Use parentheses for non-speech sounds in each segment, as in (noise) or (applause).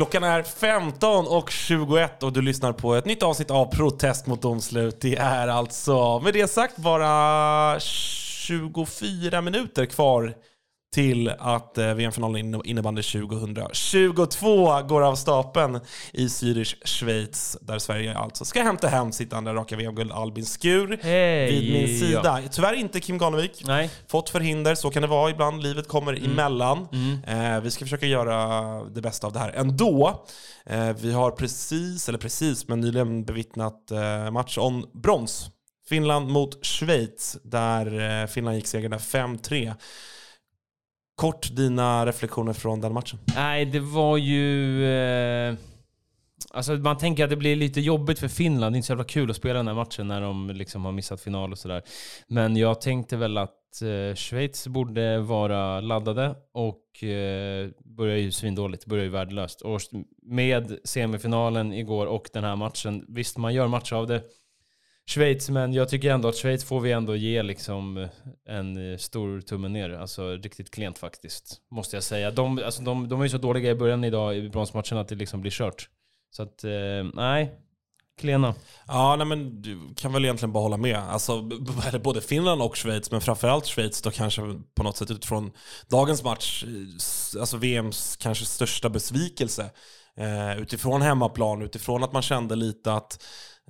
Klockan är 15 och 21 och du lyssnar på ett nytt avsnitt av Protest mot domslut. Det är alltså, med det sagt, bara 24 minuter kvar till att eh, VM-finalen innebandy 2022 går av stapeln i Zürich, Schweiz, där Sverige alltså ska hämta hem sitt andra raka VM-guld. Albin Skur Hej, vid min sida. ja. Tyvärr inte Kim Ganevik. Nej. Fått förhinder, så kan det vara ibland. Livet kommer Mm. emellan. Eh, vi ska försöka göra det bästa av det här ändå. Eh, vi har precis, eller precis, men nyligen bevittnat eh, match om brons. Finland mot Schweiz, där Finland gick segrande 5-3. Kort dina reflektioner från den matchen. Nej, det var ju... Eh, alltså man tänker att det blir lite jobbigt för Finland. Det är inte så jävla kul att spela den här matchen när de liksom har missat final och sådär. Men jag tänkte väl att eh, Schweiz borde vara laddade och eh, börjar ju svindåligt, börjar ju värdelöst. Och med semifinalen igår och den här matchen, visst man gör match av det. Schweiz, men jag tycker ändå att Schweiz får vi ändå ge liksom eh, en eh, stor tumme ner. Alltså riktigt klent faktiskt, måste jag säga. De, alltså, de, de är ju så dåliga i början idag i bronsmatchen att det liksom blir kört. Så att, eh, nej. Klena. Ja, nej, men du kan väl egentligen bara hålla med. Alltså, både Finland och Schweiz, men framförallt Schweiz då kanske på något sätt utifrån dagens match, alltså VMs kanske största besvikelse. Eh, utifrån hemmaplan, utifrån att man kände lite att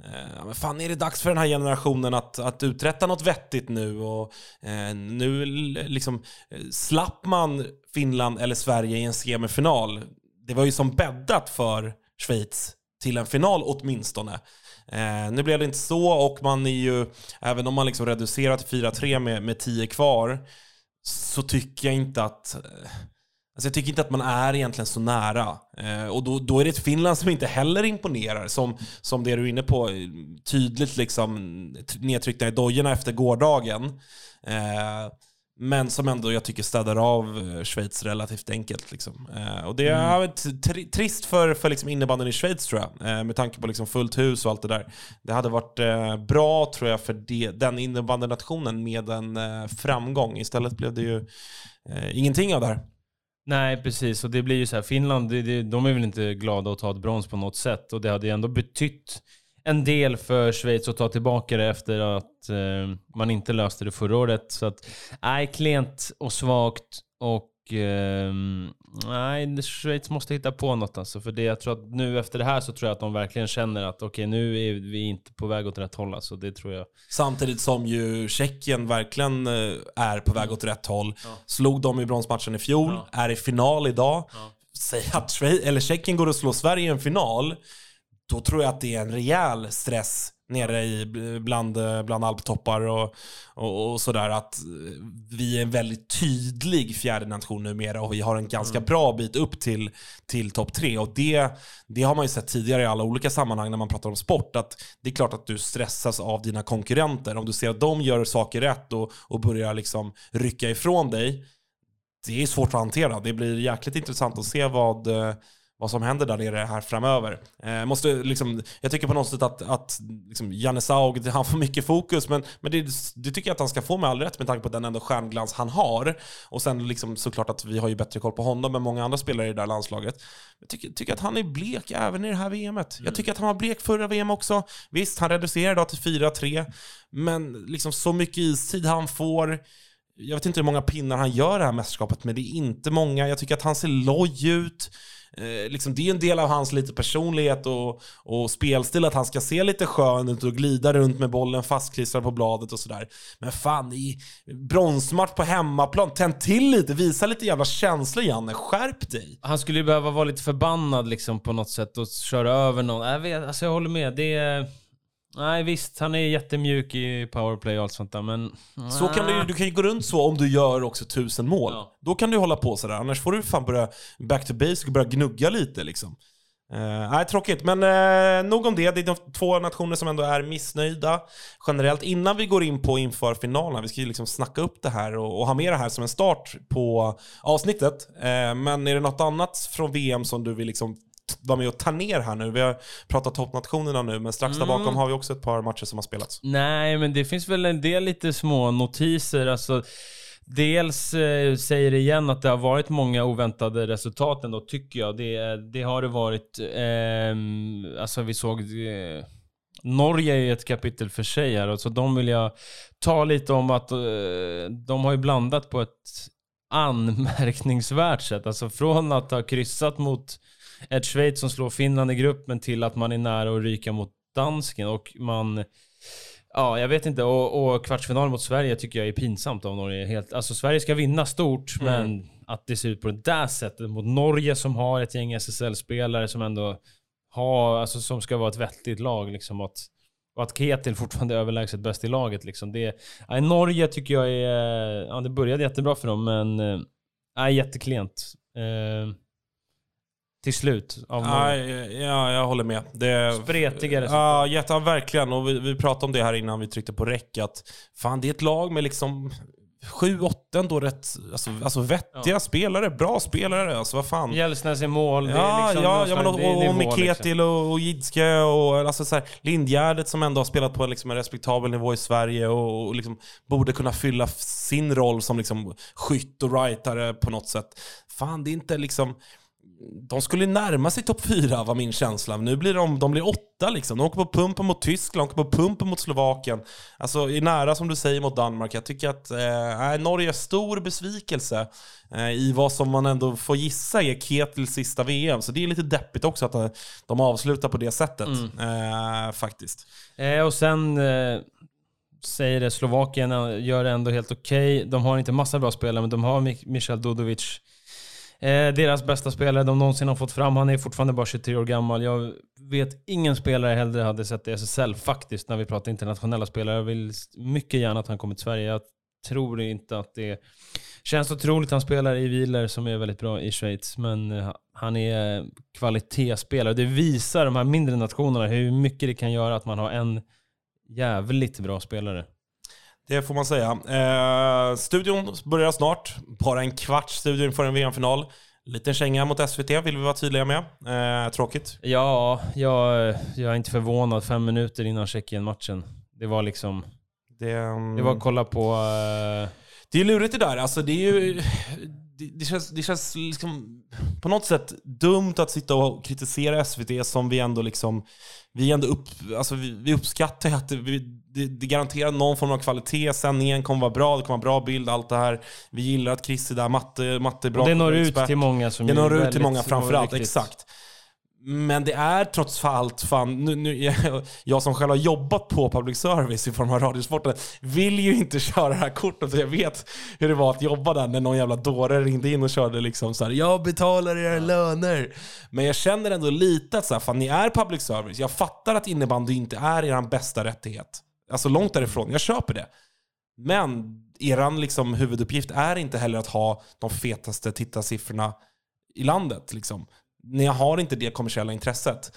eh, men fan är det dags för den här generationen att, att uträtta något vettigt nu? Och eh, nu liksom eh, slapp man Finland eller Sverige i en semifinal. Det var ju som bäddat för Schweiz till en final åtminstone. Eh, nu blev det inte så och man är ju, även om man liksom reducerar till 4-3 med, med 10 kvar, så tycker jag inte att eh, Alltså jag tycker inte att man är egentligen så nära. Eh, och då, då är det ett Finland som inte heller imponerar, som, som det du är inne på, eh, tydligt liksom nedtryckta i dojorna efter gårdagen. Eh, men som ändå jag tycker städar av eh, Schweiz relativt enkelt. Liksom. Eh, och det är mm. tri trist för, för liksom innebandyn i Schweiz tror jag, eh, med tanke på liksom fullt hus och allt det där. Det hade varit eh, bra tror jag för det, den innebandynationen med en eh, framgång. Istället blev det ju ingenting av det här. Nej, precis. Och det blir ju så här, Finland, det, de är väl inte glada att ta ett brons på något sätt. Och det hade ju ändå betytt en del för Schweiz att ta tillbaka det efter att eh, man inte löste det förra året. Så att, nej, klent och svagt. Och eh, nej, Schweiz måste hitta på något alltså. För det, jag tror att nu efter det här så tror jag att de verkligen känner att okej, nu är vi inte på väg åt rätt håll. Alltså, det tror jag. Samtidigt som ju Tjeckien verkligen eh, är på väg åt rätt håll. Slog dem i bronsmatchen i fjol, är i final idag. Säg att Schweiz, eller Tjeckien går och slår Sverige i en final, då tror jag att det är en rejäl stress nere i, bland, bland alptoppar och, och, och sådär. Att vi är en väldigt tydlig fjärde nation numera och vi har en ganska bra bit upp till, till topp tre. Och det, det har man ju sett tidigare i alla olika sammanhang när man pratar om sport. Att det är klart att du stressas av dina konkurrenter. Om du ser att de gör saker rätt och, och börjar liksom rycka ifrån dig. Det är svårt att hantera. Det blir jäkligt intressant att se vad eh, vad som händer där nere här framöver. Eh, måste liksom, jag tycker på något sätt att, att liksom Janne Saug, han får mycket fokus, men, men det, det tycker jag att han ska få med all rätt med tanke på den ändå stjärnglans han har. Och sen liksom såklart att vi har ju bättre koll på honom än många andra spelare i det där landslaget. Jag tycker, tycker att han är blek även i det här VMet. Jag tycker att han var blek förra VM också. Visst, han reducerar idag till 4-3, men liksom så mycket istid han får. Jag vet inte hur många pinnar han gör det här mästerskapet, men det är inte många. Jag tycker att han ser loj ut eh, liksom, det är en del av hans lite personlighet och, och spelstil att han ska se lite skön ut och glida runt med bollen fastklistrad på bladet och sådär. Men fan, i bronsmatch på hemmaplan, tänd till lite, visa lite jävla känslor Janne, skärp dig! Han skulle ju behöva vara lite förbannad liksom på något sätt och köra över någon. Jag, vet, alltså jag håller med. Det är... Nej visst, han är jättemjuk i powerplay och allt sånt där men... Så kan du, du kan ju gå runt så om du gör också tusen mål. Ja. Då kan du hålla på sådär, annars får du fan börja back to basic och börja gnugga lite liksom. Eh, nej, tråkigt. Men eh, nog om det. Det är de två nationer som ändå är missnöjda generellt. Innan vi går in på inför finalen, vi ska ju liksom snacka upp det här och, och ha med det här som en start på avsnittet. Eh, men är det något annat från VM som du vill liksom vara med och ta ner här nu? Vi har pratat toppnationerna nu, men strax där Mm. bakom har vi också ett par matcher som har spelats. Nej, men det finns väl en del lite små notiser. Alltså, dels eh, säger det igen att det har varit många oväntade resultat ändå, tycker jag. Det, det har det varit. ehm, alltså vi såg... Eh, Norge är ju ett kapitel för sig här, och så de vill jag ta lite om att eh, de har ju blandat på ett anmärkningsvärt sätt. Alltså från att ha kryssat mot ett Schweiz som slår Finland i gruppen till att man är nära att ryka mot dansken och man... Ja, jag vet inte. Och, och kvartsfinal mot Sverige tycker jag är pinsamt av Norge. Helt, alltså Sverige ska vinna stort, men att det ser ut på det där sättet mot Norge som har ett gäng SSL-spelare som ändå har, alltså som ska vara ett vettigt lag liksom. Att, och att Ketil fortfarande är överlägset bäst i laget liksom. Det, ja, Norge tycker jag är, ja det började jättebra för dem, men eh, ja, jätteklent. Eh, till slut. Av. Nej, ja, jag håller med. Det, Spretiga resultat. Ja, jätte, ja, verkligen. Och vi, vi pratade om det här innan vi tryckte på räck, att fan, det är ett lag med liksom sju, åtta ändå rätt alltså, alltså vettiga spelare, bra spelare. Alltså vad fan. Gällsnäs i mål. Ja, liksom ja, ja men och, och, och Miketil liksom. och, och Jidske och alltså så här, Lindgärdet som ändå har spelat på liksom en respektabel nivå i Sverige och, och liksom borde kunna fylla sin roll som liksom skytt och rightare på något sätt. Fan, det är inte liksom... De skulle närma sig topp fyra var min känsla. Nu blir de, de blir åtta liksom. De åker på pumpen mot Tyskland, de åker på pumpen mot Slovakien. Alltså är nära som du säger mot Danmark. Jag tycker att eh, Norge är stor besvikelse eh, i vad som man ändå får gissa är Ketils sista VM. Så det är lite deppigt också att eh, de avslutar på det sättet. Eh, faktiskt. Eh, och sen eh, säger det, Slovakien gör det ändå helt okej. De har inte massa bra spelare, men de har Michal Dudovic. Eh, deras bästa spelare de någonsin har fått fram. Han är fortfarande bara 23 år gammal. Jag vet ingen spelare jag hellre hade sett i SSL faktiskt, när vi pratar internationella spelare. Jag vill mycket gärna att han kommer till Sverige. Jag tror inte att det känns otroligt. Han spelar i Wieler som är väldigt bra i Schweiz, men eh, han är eh, kvalitetsspelare. Det visar de här mindre nationerna hur mycket det kan göra att man har en jävligt bra spelare. Det får man säga. Eh, studion börjar snart. Bara en kvarts studio inför en VM-final. Liten känga mot SVT vill vi vara tydliga med. Eh, tråkigt. Ja, jag, jag är inte förvånad fem minuter innan Tjeckien-matchen. Det var liksom... Det, mm, Det var att kolla på... eh, det är lurigt det där. Alltså, det, är ju, det, det känns, det känns liksom på något sätt dumt att sitta och kritisera SVT som vi ändå liksom... Vi, ändå upp, alltså vi, vi uppskattar att det, vi, det, det garanterar någon form av kvalitet. Sändningen kommer vara bra, det kommer vara bra bild, allt det här. Vi gillar att Chris är där, matte, matte är bra. och det når ut till många som Det når ut till många framförallt, exakt. Men det är trots allt, fan, nu, nu, jag, (laughs) jag som själv har jobbat på public service i form av Radiosporten vill ju inte (laughs) köra det här kortet. Jag vet hur det var att jobba där när någon jävla dåre ringde in och körde liksom så här: jag betalar era löner. Men jag känner ändå lite att så här, fan, ni är public service. Jag fattar att innebandy inte är er bästa rättighet. Alltså långt därifrån, jag köper det. Men er liksom huvuduppgift är inte heller att ha de fetaste tittarsiffrorna i landet. Liksom. Ni har inte det kommersiella intresset.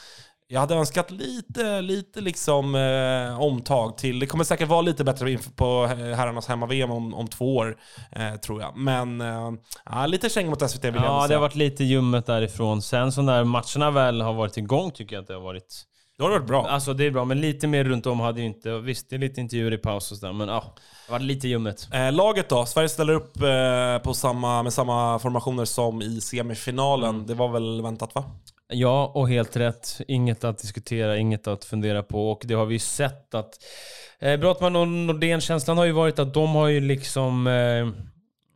Jag hade önskat lite, lite liksom eh, omtag till. Det kommer säkert vara lite bättre på herrarnas hemma-VM om, om två år, eh, tror jag. Men eh, ja, lite käng mot SVT vill jag ändå Ja, det har varit lite ljummet därifrån. Sen så när matcherna väl har varit igång tycker jag att det har varit... Det har varit bra. Alltså det är bra, men lite mer runt om hade ju inte... Visst, det är lite intervjuer i paus och sådär, men ja. Det har varit lite ljummet. Eh, laget då? Sverige ställer upp eh, på samma, med samma formationer som i semifinalen. Mm. Det var väl väntat va? Ja, och helt rätt. Inget att diskutera, inget att fundera på. Och det har vi ju sett att... Eh, Brottman och Nordén, känslan har ju varit att de har ju liksom... Eh,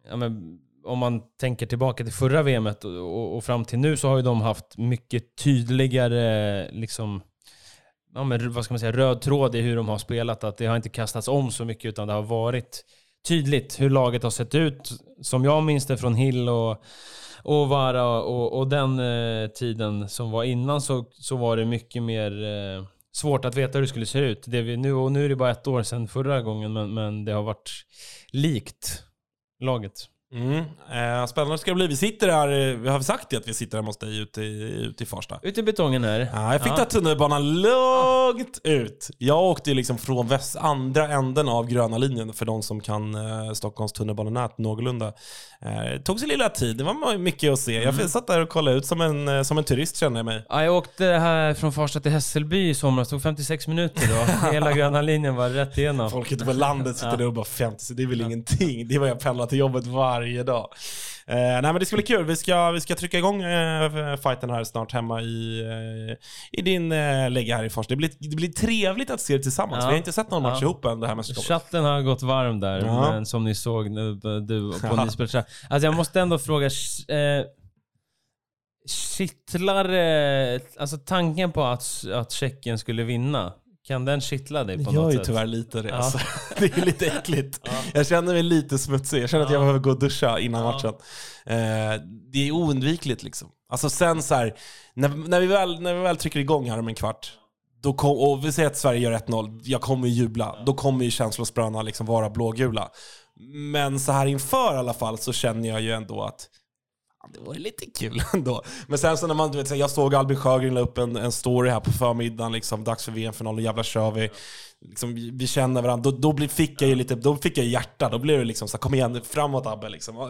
ja, men, om man tänker tillbaka till förra VMet och, och, och fram till nu så har ju de haft mycket tydligare liksom ja, men, vad ska man säga, röd tråd i hur de har spelat. Att det har inte kastats om så mycket utan det har varit tydligt hur laget har sett ut. Som jag minns det från Hill och, och Vara och, och den eh, tiden som var innan så, så var det mycket mer eh, svårt att veta hur det skulle se ut. Det vi, nu, och nu är det bara ett år sedan förra gången men, men det har varit likt laget. Mm. Eh, spännande ska det bli. Vi sitter här, eh, vi har sagt det att vi sitter hemma hos dig ute i, ute i Farsta. Ute i betongen här. Ja, jag fick Ja. ta tunnelbanan långt ut. Jag åkte liksom från väst, andra änden av gröna linjen för de som kan eh, Stockholms tunnelbanenät någorlunda. Eh, det tog sin lilla tid, det var mycket att se. Mm. Jag satt där och kollade ut som en, eh, som en turist kände jag mig. Ja, jag åkte här från Farsta till Hässelby i somras. Det tog 56 minuter då. (laughs) Hela gröna linjen var rätt igenom. Folk ute på landet sitter där och bara 50, så det är väl ingenting. Det är vad jag pendlar till jobbet varje dag. Eh, nej men det ska bli kul. Vi ska, vi ska trycka igång eh, fighten här snart hemma i, eh, i din eh, lägga här i Fors. Det blir, det blir trevligt att se det tillsammans. Ja. Vi har inte sett någon match Ja. ihop än det här mästerskapet. Chatten har gått varm där, Ja. men som ni såg nu, du på Ja. Nyspel Chat. Alltså jag måste ändå fråga, eh, kittlar, eh, alltså tanken på att, att Tjeckien skulle vinna, kan den kittla dig på något sätt? tyvärr lite det. Ja. Alltså. (laughs) Det är lite äckligt. Jag känner mig lite smutsig. Jag känner att jag Ja. behöver gå och duscha innan Ja. matchen. Eh, det är oundvikligt liksom. Alltså sen så här, när, när, vi väl, när vi väl trycker igång här om en kvart, då kom, och vi säger att Sverige gör 1-0, jag kommer ju jubla. Då kommer ju känslospröna liksom vara blågula. Men så här inför i alla fall så känner jag ju ändå att fan, det var ju lite kul (laughs) ändå. Men sen så när man, du vet, jag såg Albin Sjögren la upp en, en story här på förmiddagen, liksom, dags för VM-final och jävla kör vi. Liksom, vi, känner varandra. Då, då fick jag ju lite, då fick jag hjärta. Då blev det liksom så kom igen, framåt Abbe liksom. Eh,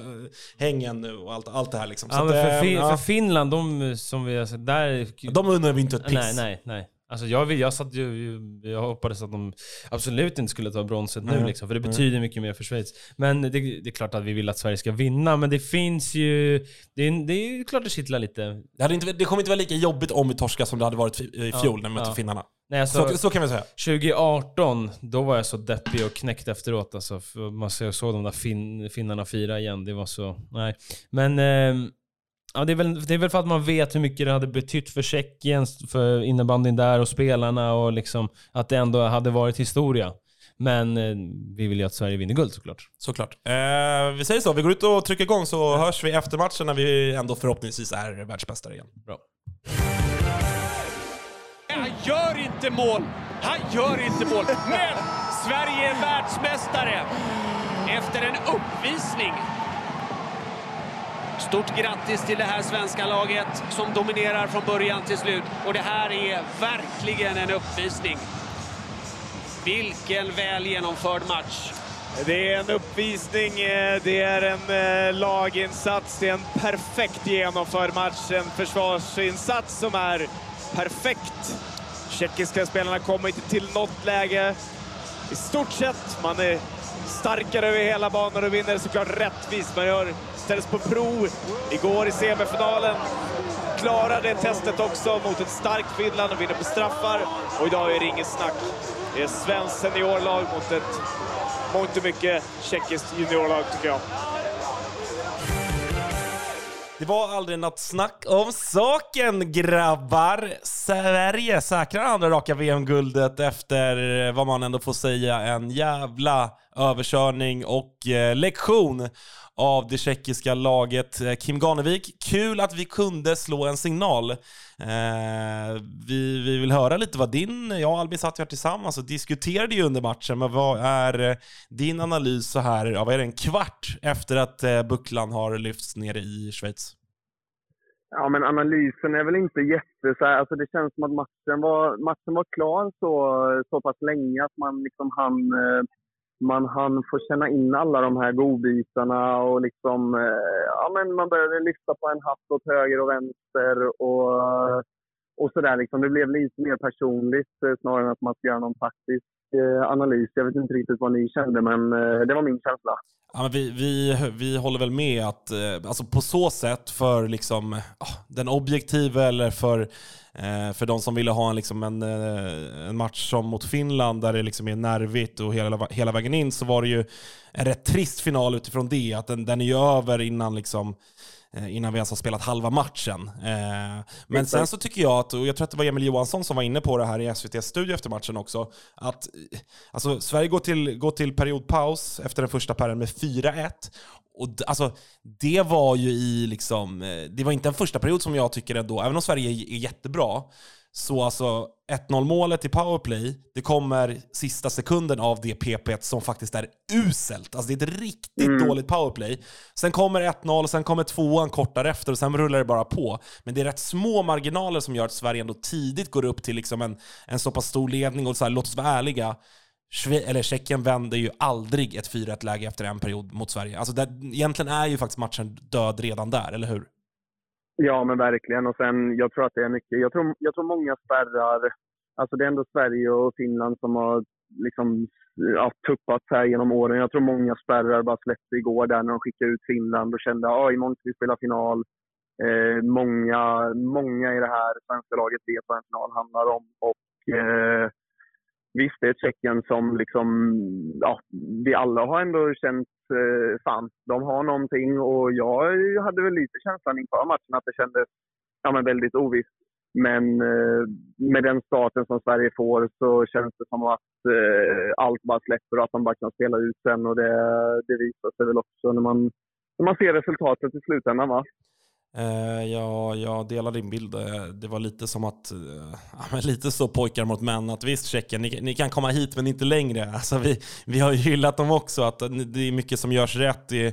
Häng igen nu och allt, allt det här liksom. Så Ja, men att, för, eh, fin- ja. för Finland, de som vi har sett, där... De undrar vi inte ett piss. Nej, nej, nej. Alltså jag, jag, satt ju, jag hoppades att de absolut inte skulle ta bronset nu, liksom, för det betyder mycket mer för Schweiz. Men det, det är klart att vi vill att Sverige ska vinna, men det finns ju... Det är, det är ju klart det kittlar lite. Det, hade inte, det kommer inte vara lika jobbigt om vi torskar som det hade varit i fjol när vi mötte ja. finnarna. Nej, alltså, Så, så kan vi säga. 2018, då var jag så deppig och knäckt efteråt. Alltså, man såg de där fin, finnarna fira igen. Det var så... Nej. Men... ehm, Ja, det, är väl, det är väl för att man vet hur mycket det hade betytt för Tjeckien, för innebandyn där och spelarna och liksom att det ändå hade varit historia. Men eh, vi vill ju att Sverige vinner guld såklart. Såklart. Eh, vi säger så, vi går ut och trycker igång så hörs vi efter matchen när vi ändå förhoppningsvis är världsmästare igen. Bra. Han gör inte mål! Han gör inte mål! Men Sverige är världsmästare efter en uppvisning. Stort grattis till det här svenska laget som dominerar från början till slut. Och det här är verkligen en uppvisning. Vilken väl genomförd match. Det är en uppvisning, eh, det är en eh, laginsats, det är en perfekt genomförd match, en försvarsinsats som är perfekt. Tjeckiska spelarna kommer inte till något läge. I stort sett, man är starkare över hela banan och vinner såklart rättvist. Man gör, ställs på prov igår i semifinalen. Klarade testet också mot ett starkt Finland och vinner på straffar. Och idag är det inget snack. Det är svenskt seniorlag mot ett mångt och mycket tjeckiskt juniorlag tycker jag. Det var aldrig något snack om saken grabbar. Sverige säkrar andra raka VM-guldet efter eh, vad man ändå får säga en jävla överkörning och eh, lektion av det tjeckiska laget. Eh, Kim Ganevik, kul att vi kunde slå en signal. Eh, vi, vi vill höra lite vad din, jag och Albin satt ju här tillsammans och diskuterade ju under matchen, men vad är eh, din analys så här, ja, vad är det, en kvart efter att eh, bucklan har lyfts nere i Schweiz? Ja, men analysen är väl inte jätte... Så här, alltså det känns som att matchen var, matchen var klar så, så pass länge att man liksom hann, eh, man hann få känna in alla de här godbitarna och liksom... Eh, ja, men man började lyfta på en hatt åt höger och vänster och, och sådär liksom. Det blev lite mer personligt eh, snarare än att man ska göra någon taktisk Eh, analys. Jag vet inte riktigt vad ni kände, men eh, det var min känsla. Ja, men vi, vi, vi håller väl med att eh, alltså på så sätt för liksom, ah, den objektiva eller för, för de som ville ha en, liksom en, en match som mot Finland där det liksom är nervigt och hela, hela vägen in så var det ju en rätt trist final utifrån det. Att den, den är ju över innan liksom Eh, innan vi ens har spelat halva matchen. Eh, men sen så tycker jag att, och jag tror att det var Emil Johansson som var inne på det här i SVTs studio efter matchen också, att alltså, Sverige går till, går till periodpaus efter den första perioden med 4-1. Och alltså, det var ju i liksom, eh, det var inte en första period som jag tycker ändå, även om Sverige är jättebra, så alltså 1-0 målet i powerplay, det kommer sista sekunden av det PP som faktiskt är uselt. Alltså det är ett riktigt mm. dåligt powerplay. Sen kommer 1-0, sen kommer tvåan kort därefter och sen rullar det bara på. Men det är rätt små marginaler som gör att Sverige ändå tidigt går upp till liksom en, en så pass stor ledning. Och så här, låt oss vara ärliga, eller Tjeckien vänder ju aldrig ett 4-1-läge efter en period mot Sverige. Alltså där, egentligen är ju faktiskt matchen död redan där, eller hur? Ja, men verkligen. Och sen, jag tror att det är mycket. Jag tror, jag tror många spärrar... Alltså det är ändå Sverige och Finland som har liksom, ja, tuppats här genom åren. Jag tror många spärrar bara släppte igår där när de skickade ut Finland och kände att ah, imorgon ska vi spela final. Eh, många, många i det här svenska laget vet vad en final handlar om. Och eh, Visst, det är Tjeckien som liksom, ja, vi alla har ändå känt, eh, fan, de har någonting och jag hade väl lite känslan inför matchen att det kändes ja, men väldigt ovisst. Men eh, med den starten som Sverige får så känns det som att eh, allt bara släpper och att de bara kan spela ut sen och det, det visar sig väl också när man, när man ser resultatet i slutändan. Va? Uh, ja, jag delar din bild. Eh, det var lite som att, uh, lite så pojkar mot män, att visst Tjeckien, ni, ni, kan komma hit men inte längre. (laughs) Alltså, vi, vi har ju hyllat dem också, att det är mycket som görs rätt. Det,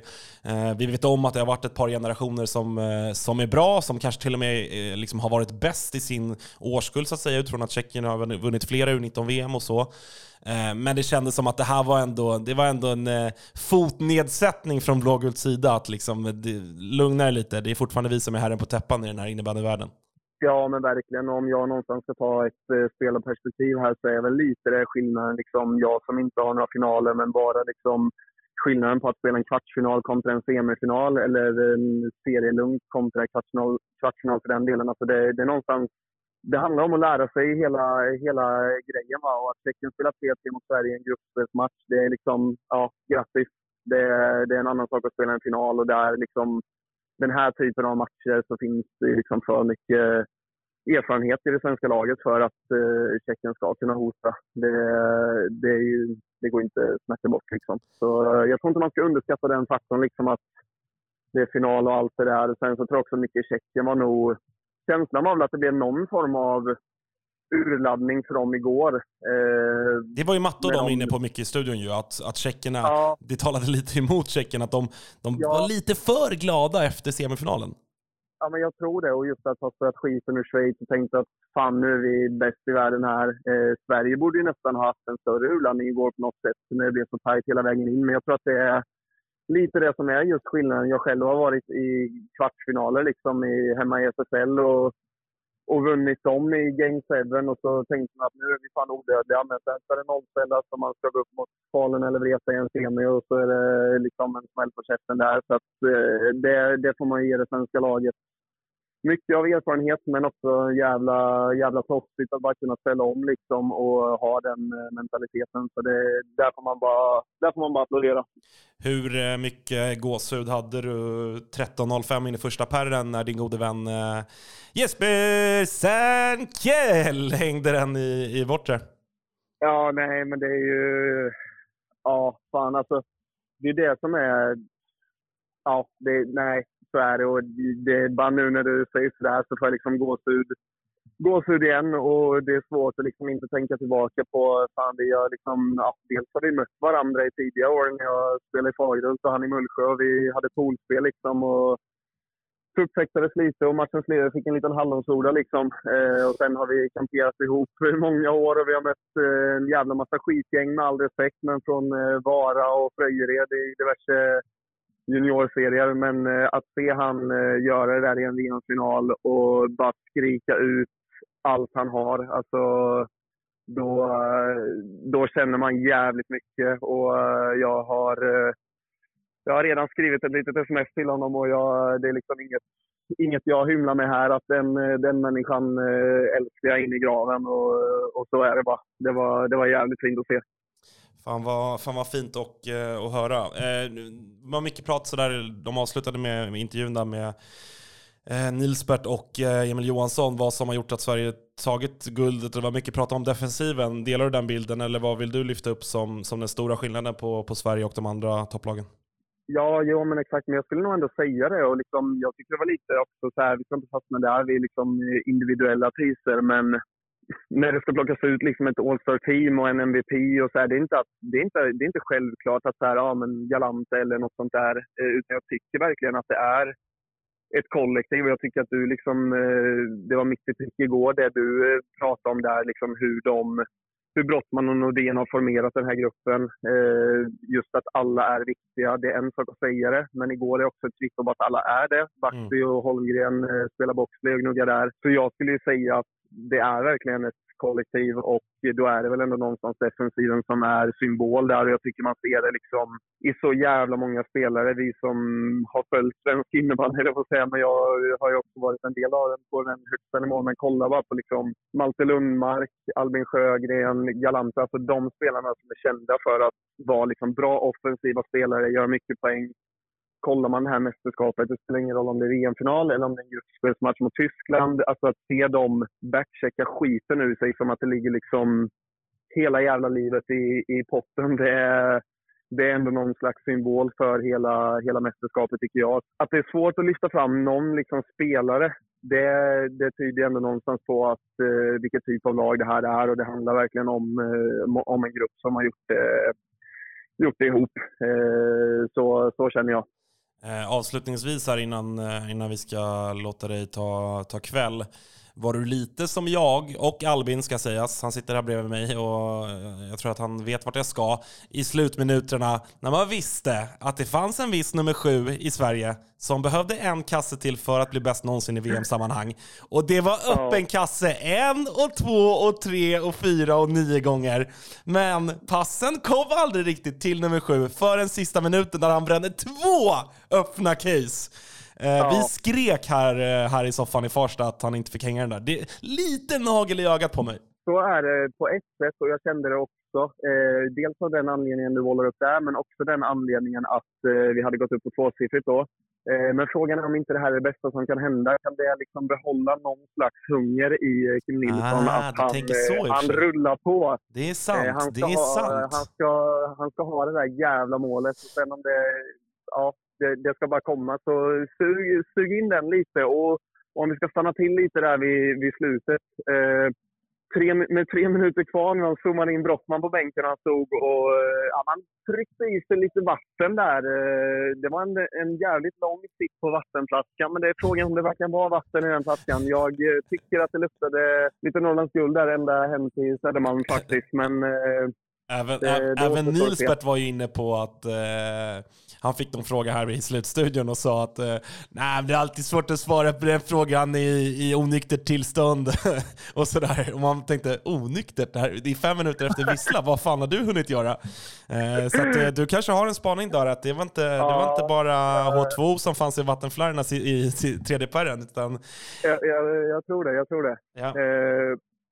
uh, vi vet om att det har varit ett par generationer som, som är bra, som kanske till och med liksom har varit bäst i sin årskull så att säga, utifrån att Tjeckien har vunnit flera U19-VM och så. Eh, men det kändes som att det här var ändå, det var ändå en eh, fotnedsättning från blågult sida. Att liksom, eh, lugna er lite, det är fortfarande vi som är herren på täppan i den här innebandyvärlden. Ja, men verkligen. Om jag någonstans ska ta ett eh, spelarperspektiv här så är väl lite det skillnaden. Liksom, jag som inte har några finaler, men bara liksom, skillnaden på att spela en kvartsfinal kontra en semifinal eller en serielugnt kontra kvartsfinal, kvartsfinal för den delen. Alltså det, det är någonstans det handlar om att lära sig hela, hela grejen. Va? Och att Tjeckien spelar 3-3 mot Sverige i en gruppspelsmatch, det är liksom, ja, grattis. Det, det, är en annan sak att spela en final och där liksom, den här typen av matcher så finns det liksom för mycket eh, erfarenhet i det svenska laget för att uh, Tjeckien ska kunna hota. Det, det, är ju, det går inte att snacka bort. Liksom. Så, uh, jag tror inte man ska underskatta den faktorn, liksom att det är final och allt det där. Sen så tror jag också mycket Tjeckien var nog känslan var väl att det blev någon form av urladdning för dem igår. Eh, det var ju Matte och de inne på mycket i studion ju, att, att tjeckerna, ja. det talade lite emot tjeckerna, att de, de ja. var lite för glada efter semifinalen. Ja, men jag tror det. Och just att ha spöat skiten ur Schweiz och tänkt att fan, nu är vi bäst i världen här. Eh, Sverige borde ju nästan ha haft en större urladdning igår på något sätt, när det blev så tajt hela vägen in. Men jag tror att det är lite det som är just skillnaden. Jag själv har varit i kvartsfinaler liksom i, hemma i SSL och, och vunnit dem i Game 7 och så tänkte man att nu är vi fan odödliga. Men sen ska det nollställas och man ska gå upp mot Falun eller Vreta i en semi och så är det liksom en smäll på käften där. Så att, eh, det, det får man ge det svenska laget mycket av erfarenhet men också jävla, jävla proffsigt att bara kunna ställa om liksom och ha den eh, mentaliteten. Så det, där, får man bara, där får man bara applådera. Hur eh, mycket gåshud hade du 13.05 in i första perren när din gode vän eh, Jesper Sandkjell hängde den i, i bortre? Ja, nej, men det är ju... Ja, fan alltså. Det är det som är... Ja, det, nej, så är det. Och det bara nu när du säger sådär så får jag liksom gåshud, gåshud igen. Och det är svårt att liksom inte tänka tillbaka på... Fan, vi har liksom, ja, dels har vi mött varandra i tidiga år när jag spelade i Fagerhult och han i Mullsjö. Och vi hade poolspel liksom. Och upptäcktes lite och matchens ledare fick en liten hallonsoda. Liksom. Eh, och sen har vi kamperat ihop i många år och vi har mött eh, en jävla massa skitgäng med all respekt. Men från eh, Vara och Fröjered i diverse juniorserier. Men eh, att se han eh, göra det där i en VM-final och bara skrika ut allt han har, alltså, då, eh, då känner man jävligt mycket. Och jag har, jag har redan skrivit ett litet sms till honom och jag, det är liksom inget, inget jag hymlar med här. Att den, den människan älskar jag in i graven och, och så är det bara. Det var, det var jävligt fint att se. Fan vad, fan vad fint och, eh, att höra. Eh, det var mycket prat sådär, de avslutade med, med intervjun där med eh, Nilsbert och eh, Emil Johansson, vad som har gjort att Sverige tagit guldet. Det var mycket prat om defensiven. Delar du den bilden eller vad vill du lyfta upp som, som den stora skillnaden på, på Sverige och de andra topplagen? Ja, jo, men exakt. Men jag skulle nog ändå säga det. Och liksom, jag tycker det var lite också så här, vi ska inte fastna där vid liksom individuella priser, men när det ska plockas ut liksom ett All-Star-team och en MVP och så här, det är inte, att, det är inte, det är inte självklart att så här, ja, men Galante eller något sånt där. Eh, utan jag tycker verkligen att det är ett kollektiv och jag tycker att du liksom, eh, det var mitt i prick igår det du eh, pratade om där, liksom hur de hur Brottman och Nordén har formerat den här gruppen. just att alla är viktiga. Det är en sak att säga det, men igår är också ett kvitto på att alla är det. Baxi och Holmgren spelar boxplay och gnuggar där. Så jag skulle ju säga att det är verkligen ett kollektiv och då är det väl ändå någonstans defensiven som är symbol där. Och jag tycker man ser det liksom i så jävla många spelare. Vi som har följt svensk innebandy, jag får säga, men jag har ju också varit en del av den på den högsta nivån. Men kolla bara på liksom Malte Lundmark, Albin Sjögren, Galanta. Alltså de spelarna som är kända för att vara liksom bra offensiva spelare, göra mycket poäng kollar man det här mästerskapet, det spelar ingen roll om det är VM-final eller om det är en gruppspelsmatch mot Tyskland, alltså att se dem backchecka skiten ur sig som att det ligger liksom hela jävla livet i, i potten, det är, det är ändå någon slags symbol för hela, hela mästerskapet tycker jag. Att det är svårt att lyfta fram någon liksom spelare, det, det tyder ändå någonstans på att, eh, vilket typ av lag det här är och det handlar verkligen om, eh, om en grupp som har gjort det, gjort det ihop. Eh, så, så känner jag. Eh, avslutningsvis här innan, eh, innan vi ska låta dig ta, ta kväll. Var du lite som jag och Albin ska sägas, han sitter här bredvid mig och eh, jag tror att han vet vart jag ska, i slutminuterna när man visste att det fanns en viss nummer sju i Sverige som behövde en kasse till för att bli bäst någonsin i VM-sammanhang. Och det var öppen kasse en och två och tre och fyra och nio gånger. Men passen kom aldrig riktigt till nummer sju förrän sista minuten där han brände två öppna case. Eh, ja. Vi skrek här, eh, här i soffan i Farsta att han inte fick hänga den där. Det är lite nagel i ögat på mig. Så är det på ett sätt och jag kände det också. Eh, dels av den anledningen du målar upp där, men också den anledningen att vi hade gått upp på tvåsiffrigt då. Men frågan är om inte det här är det bästa som kan hända. Kan det liksom behålla någon slags hunger i Kim Nilsson? Ah, att han, så, han rullar på. Det är sant. det är ha, sant. Han ska, han ska ha det där jävla målet. Och sen om det, ja, det, det, ska bara komma. Så sug, sug in den lite. Och, om vi ska stanna till lite där vid, vid slutet. Eh, tre, med tre minuter kvar när de zoomade in Brottman på bänken han stod och eh, ja, man tryckte i sig lite vatten där. Eh, det var en, en jävligt lång sitt på vattenflaskan, men det är frågan om det verkligen var vatten i den flaskan. Jag eh, tycker att det luktade lite Norrlands guld där ända hem till Södermalm faktiskt, men eh, Även, det, det även Nilsbert var ju inne på att eh, han fick någon fråga här i slutstudion och sa att eh, Nej, det är alltid svårt att svara på den frågan i, i onyktert tillstånd (laughs) och sådär. Och man tänkte onyktert, det, här, det är fem minuter efter vissla, vad fan har du hunnit göra? Eh, så att, eh, du kanske har en spaning där att det var inte, ja, det var inte bara H2O som fanns i vattenflärrarna i, i, i 3D-pärren utan... Jag, jag, jag, tror det, jag tror det. Ja.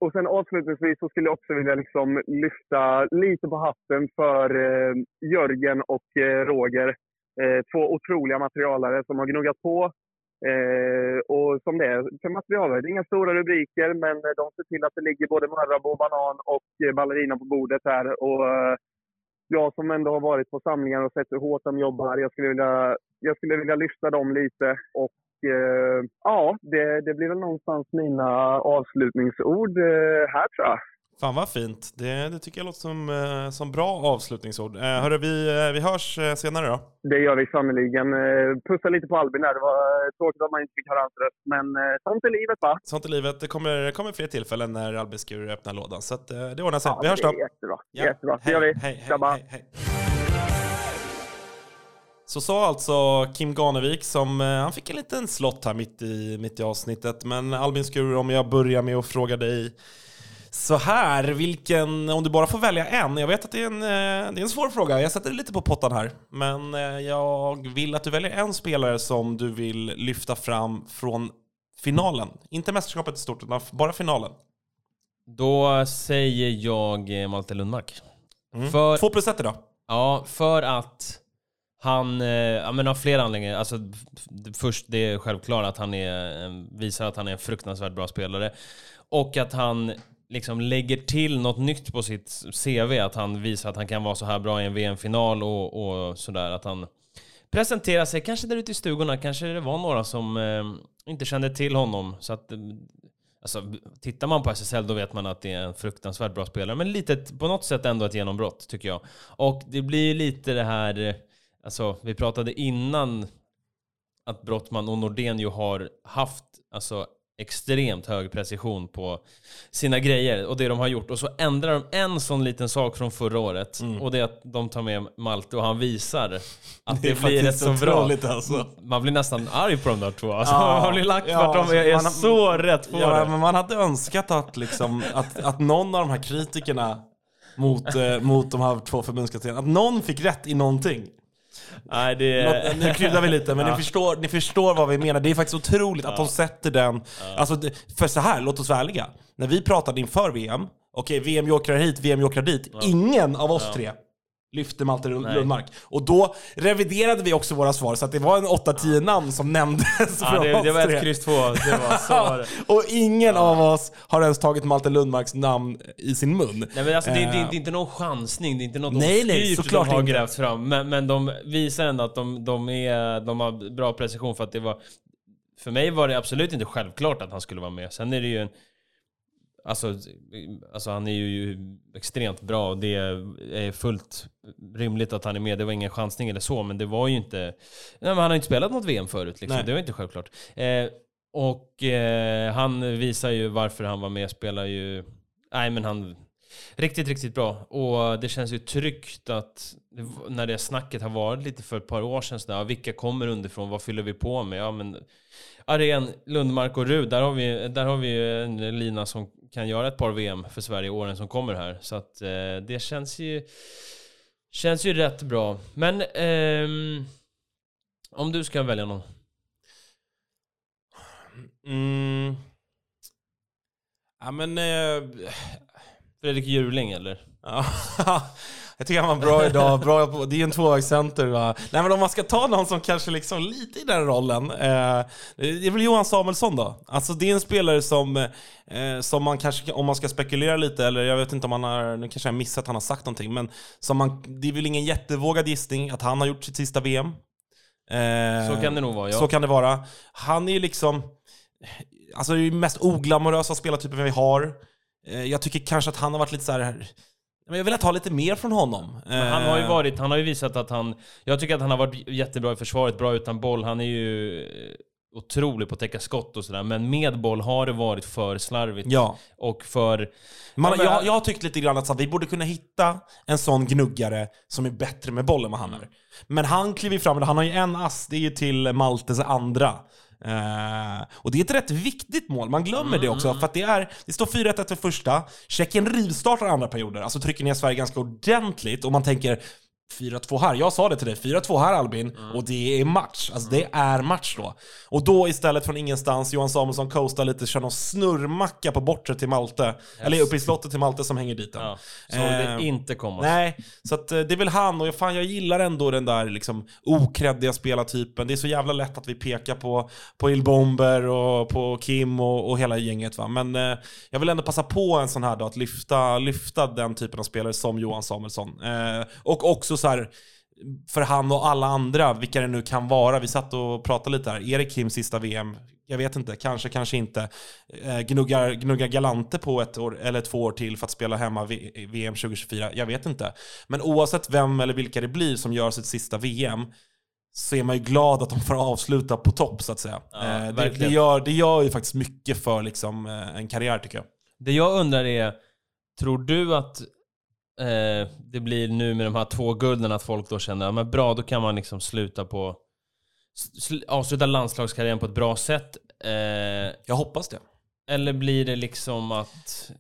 Och sen avslutningsvis så skulle jag också vilja liksom lyfta lite på hatten för eh, Jörgen och eh, Roger. Eh, två otroliga materialare som har gnuggat på. Eh, och som det är för materialare, det är inga stora rubriker men eh, de ser till att det ligger både Marabou, banan och eh, ballerina på bordet här. Och, eh, jag som ändå har varit på samlingar och sett hur hårt de jobbar, jag skulle vilja, jag skulle vilja lyfta dem lite. Och eh, ja, det, det blir väl någonstans mina avslutningsord eh, här tror jag. Fan vad fint. Det, det tycker jag låter som, eh, som bra avslutningsord. Eh, hörru, vi, eh, vi hörs eh, senare då. Det gör vi sannerligen. Pussa lite på Albin där. Det var tråkigt att man inte fick höra hans röst, men sånt är livet va? Sånt är livet. Det kommer, kommer fler tillfällen när Albin Skur öppnar lådan, så att, det ordnar sig. Ja, vi hörs då. Det är jättebra. Ja. jättebra. Det gör vi. Hej, hej, hej, hej. Så sa alltså Kim Ganevik som, eh, han fick en liten slott här mitt i, mitt i avsnittet. Men Albin Skur, om jag börjar med att fråga dig så här, vilken, om du bara får välja en. Jag vet att det är en, eh, det är en svår fråga, jag sätter dig lite på pottan här. Men eh, jag vill att du väljer en spelare som du vill lyfta fram från finalen. Inte mästerskapet i stort, utan bara finalen. Då säger jag Malte Lundmark. Mm. För, Två plus ett idag. ja, för att han, eh, ja men av flera anledningar. Alltså, först det är självklart att han är, visar att han är en fruktansvärt bra spelare. Och att han liksom lägger till något nytt på sitt CV. Att han visar att han kan vara så här bra i en VM-final och, och sådär. Att han presenterar sig, kanske där ute i stugorna, kanske det var några som eh, inte kände till honom. Så att, eh, alltså, tittar man på SSL då vet man att det är en fruktansvärt bra spelare. Men lite, på något sätt ändå ett genombrott, tycker jag. Och det blir lite det här, eh, alltså vi pratade innan att Brottman och Nordén ju har haft alltså, extremt hög precision på sina grejer och det de har gjort. Och så ändrar de en sån liten sak från förra året och det är att de tar med Malte och han visar att (laughs) det, är blir rätt så bra. alltså. Man blir nästan arg på de där två. Alltså, Ja, man blir lack för ja, att de är, är man så rätt på Ja, det. men man hade önskat att, liksom, att, att någon av de här kritikerna mot, eh, mot de här två förbundskaptenerna, att någon fick rätt i någonting. Nej, det Nu kryddar vi lite, men ni, förstår, ni förstår vad vi menar. Det är faktiskt otroligt att de sätter den... Alltså, det- för så här, låt oss vara ärliga. När vi pratade inför VM, okej, VM jokrar hit, VM jokrar dit. Ingen av oss tre lyfte Malte. Lundmark. Och då reviderade vi också våra svar, så att det var en 8-10 namn som nämndes Ja, det, oss det var ett kryss två. Det var så var det. Och ingen av oss har ens tagit Malte Lundmarks namn i sin mun. Nej men alltså det, det, det Eh, är inte någon chansning, det är inte något Nej, nej, såklart de har inte. grävt fram. Men, men de visar ändå att de, de, är, de har bra precision för att det var... För mig var det absolut inte självklart att han skulle vara med. Sen är det ju en... Alltså, alltså han är ju extremt bra och det är fullt rimligt att han är med. Det var ingen chansning eller så, men det var ju inte... Nej, men han har ju inte spelat något VM förut liksom. Nej. Det var inte självklart. Eh, och eh, han visar ju varför han var med, spelar ju... Nej men han... Riktigt, riktigt bra. Och det känns ju tryggt att när det snacket har varit lite för ett par år sedan sådär, vilka kommer underifrån, vad fyller vi på med? Ja men Aren, Lundmark och Rud, där har vi, där har vi ju en lina som kan göra ett par VM för Sverige åren som kommer här. Så att eh, det känns ju, känns ju rätt bra. Men ehm, om du ska välja någon. Mm. Ja men... Eh, Fredrik Juling eller? (laughs) ja, jag tycker han var bra idag. Bra på, det är en tvåvägscenter va. Nej men om man ska ta någon som kanske liksom lite i den rollen. Eh, det är väl Johan Samuelsson då. Alltså det är en spelare som, eh, som man kanske, om man ska spekulera lite, eller jag vet inte om han har, nu kanske jag har missat att han har sagt någonting, men som man, det är väl ingen jättevågad gissning att han har gjort sitt sista VM. Eh, Så kan det nog vara, ja. Så kan det vara. Han är ju liksom, alltså det är ju mest oglamorösa spelartypen vi har. Eh, Jag tycker kanske att han har varit lite så här. Men jag vill ha lite mer från honom. Han har ju Eh, varit, han har ju visat att han... Jag tycker att han har varit jättebra i försvaret, bra utan boll. Han är ju eh, otrolig på att täcka skott och sådär. Men med boll har det varit för slarvigt. Ja. Och för... Man, jag, jag har tyckt lite grann att så, vi borde kunna hitta en sån gnuggare som är bättre med bollen än vad han är. Men han kliver fram, han har ju en ass, det är ju till Maltes andra. Eh, och det är ett rätt viktigt mål, man glömmer det också. För att det, är, det står 4-1 för första, Tjeckien rivstartar andra perioder, alltså trycker ner Sverige ganska ordentligt. Och man tänker, 4-2 här. Jag sa det till dig, 4-2 här Albin, och det är match. Alltså det är match då. Och då istället från ingenstans, Johan Samuelsson coastar lite, kör någon snurrmacka på bortre till Malte. Eller uppe i slottet till Malte som hänger dit den. Ja, såg Eh, det inte komma. Nej, så att, eh, det är väl han och fan, jag gillar ändå den där liksom, okreddiga spelartypen. Det är så jävla lätt att vi pekar på, på Ilbomber och på Kim och, och hela gänget. Va? Men eh, jag vill ändå passa på en sån här dag att lyfta, lyfta den typen av spelare som Johan Samuelsson. Eh, och också så här för han och alla andra, vilka det nu kan vara. Vi satt och pratade lite här. Är det Kims sista VM? Jag vet inte, kanske, kanske inte. Eh, gnuggar, gnuggar Galante på ett år, eller två år till för att spela hemma VM 2024? Jag vet inte. Men oavsett vem eller vilka det blir som gör sitt sista VM så är man ju glad att de får avsluta på topp så att säga. Ja, Eh, det, det, gör, det gör ju faktiskt mycket för liksom, eh, en karriär tycker jag. Det jag undrar är, tror du att eh, det blir nu med de här två gulden att folk då känner, ja men bra, då kan man liksom sluta på... Sl avsluta landslagskarriären på ett bra sätt. Eh, Jag hoppas det. eller blir det liksom att...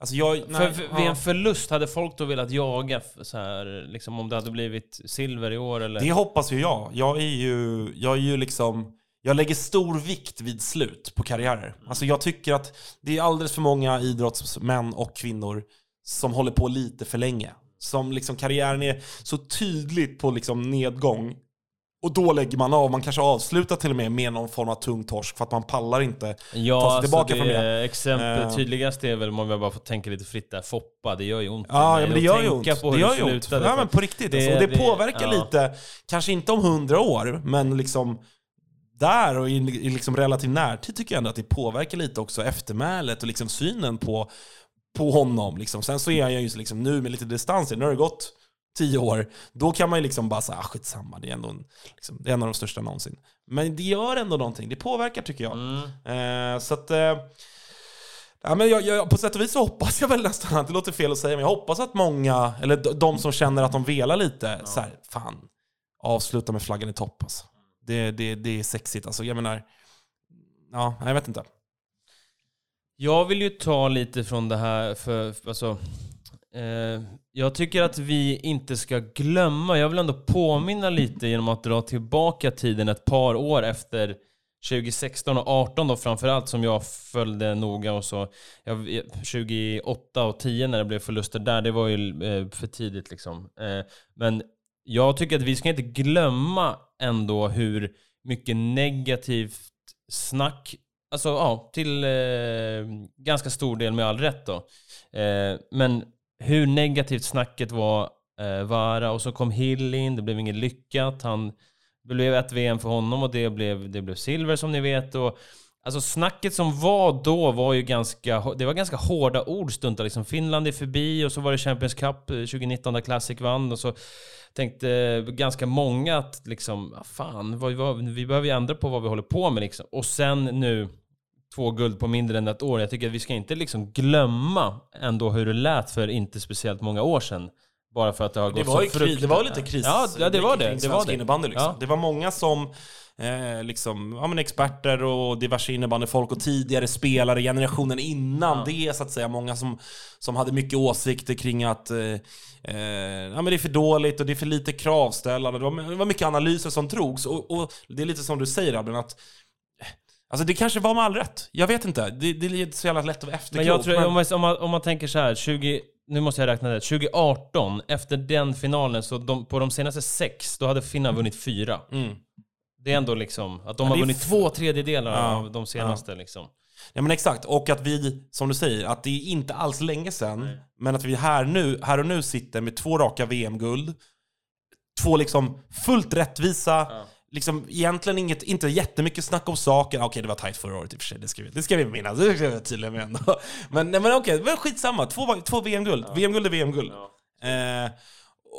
Alltså jag, För, nej, för, ja. vid en förlust, hade folk då velat jaga så här, liksom om det hade blivit silver i år eller? Det hoppas ju jag. Jag är ju, jag är ju liksom... Jag lägger stor vikt vid slut på karriärer. Alltså jag tycker att det är alldeles för många idrottsmän och kvinnor som håller på lite för länge. Som liksom karriären är så tydligt på liksom nedgång. Och då lägger man av. Man kanske avslutar till och med med någon form av tung torsk för att man pallar inte Ja, ta sig alltså tillbaka det, från det. Exempel Eh. tydligast är väl om jag bara får tänka lite fritt där, Foppa, det gör ju ont. Ja, men det gör ju ont. Det gör ju ont. Ja, men på riktigt. Det- alltså. Och det, det- påverkar ja. lite, kanske inte om hundra år, men liksom där och i, i liksom relativ närtid tycker jag ändå att det påverkar lite också eftermälet och liksom synen på, på honom. Liksom. Sen så är jag ju liksom nu med lite distans, nu har det gått tio år, då kan man ju liksom bara säga ah, skitsamma, det är ändå en, liksom, det är en av de största någonsin. Men det gör ändå någonting, det påverkar tycker jag. Mm. Eh, så att... Eh, ja, men jag, jag, på sätt och vis så hoppas jag väl nästan att det låter fel att säga, men jag hoppas att många, eller de, de som känner att de velar lite, så här, fan, avsluta med flaggan i topp alltså. Det, det, det är sexigt alltså. Jag menar, ja, jag vet inte. Jag vill ju ta lite från det här, för, för alltså... Eh, jag tycker att vi inte ska glömma, jag vill ändå påminna lite genom att dra tillbaka tiden ett par år efter 2016 och 18 då framförallt som jag följde noga och så. Jag, 2008 och 10 när det blev förluster där, det var ju eh, för tidigt liksom. Eh, men jag tycker att vi ska inte glömma ändå hur mycket negativt snack, alltså ja, till eh, ganska stor del med all rätt då. Eh, men hur negativt snacket var eh, Vara och så kom Hill in, det blev inget lyckat. Han det blev ett VM för honom och det blev, det blev silver som ni vet. Och, alltså snacket som var då var ju ganska, det var ganska hårda ord stundtals. Liksom Finland är förbi och så var det Champions Cup eh, 2019 där Classic vann och så tänkte eh, ganska många att liksom, ah, fan, vad, vad, vi behöver ju ändra på vad vi håller på med liksom. Och sen nu två guld på mindre än ett år. Jag tycker att vi ska inte liksom glömma ändå hur det lät för inte speciellt många år sedan. Bara för att det har Det gått var, så kris, det var lite kris Ja, ja det var det. Det var det. innebandy liksom. Ja. Det var många som eh, liksom, ja, men experter och diverse innebandyfolk och tidigare spelare, generationen innan Ja. det så att säga. Många som, som hade mycket åsikter kring att eh, eh, ja, men det är för dåligt och det är för lite kravställande. Det var, det var mycket analyser som drogs och, och det är lite som du säger Albin, att Alltså det kanske var med all rätt. Jag vet inte. Det, det är så jävla lätt att vara efterklok. Men jag tror, om, man, om, man, om man tänker så här, 20, nu måste jag räkna det. 2018, efter den finalen, så de, på de senaste sex, då hade Finland vunnit fyra. Mm. Det är ändå liksom, att de Ja, har vunnit två tredjedelar Ja, av de senaste liksom. Ja men exakt, och att vi, som du säger, att det är inte alls länge sedan, men att vi här, nu, här och nu sitter med två raka VM-guld, två liksom fullt rättvisa, liksom egentligen inget, inte jättemycket snack om saker. Okej, det var tajt förra året i och för sig, det ska vi, det ska vi minnas, det ska vi tydliga med ändå. Men, nej, men okej, men skitsamma, två, två VM-guld, VM-guld är VM-guld. Eh,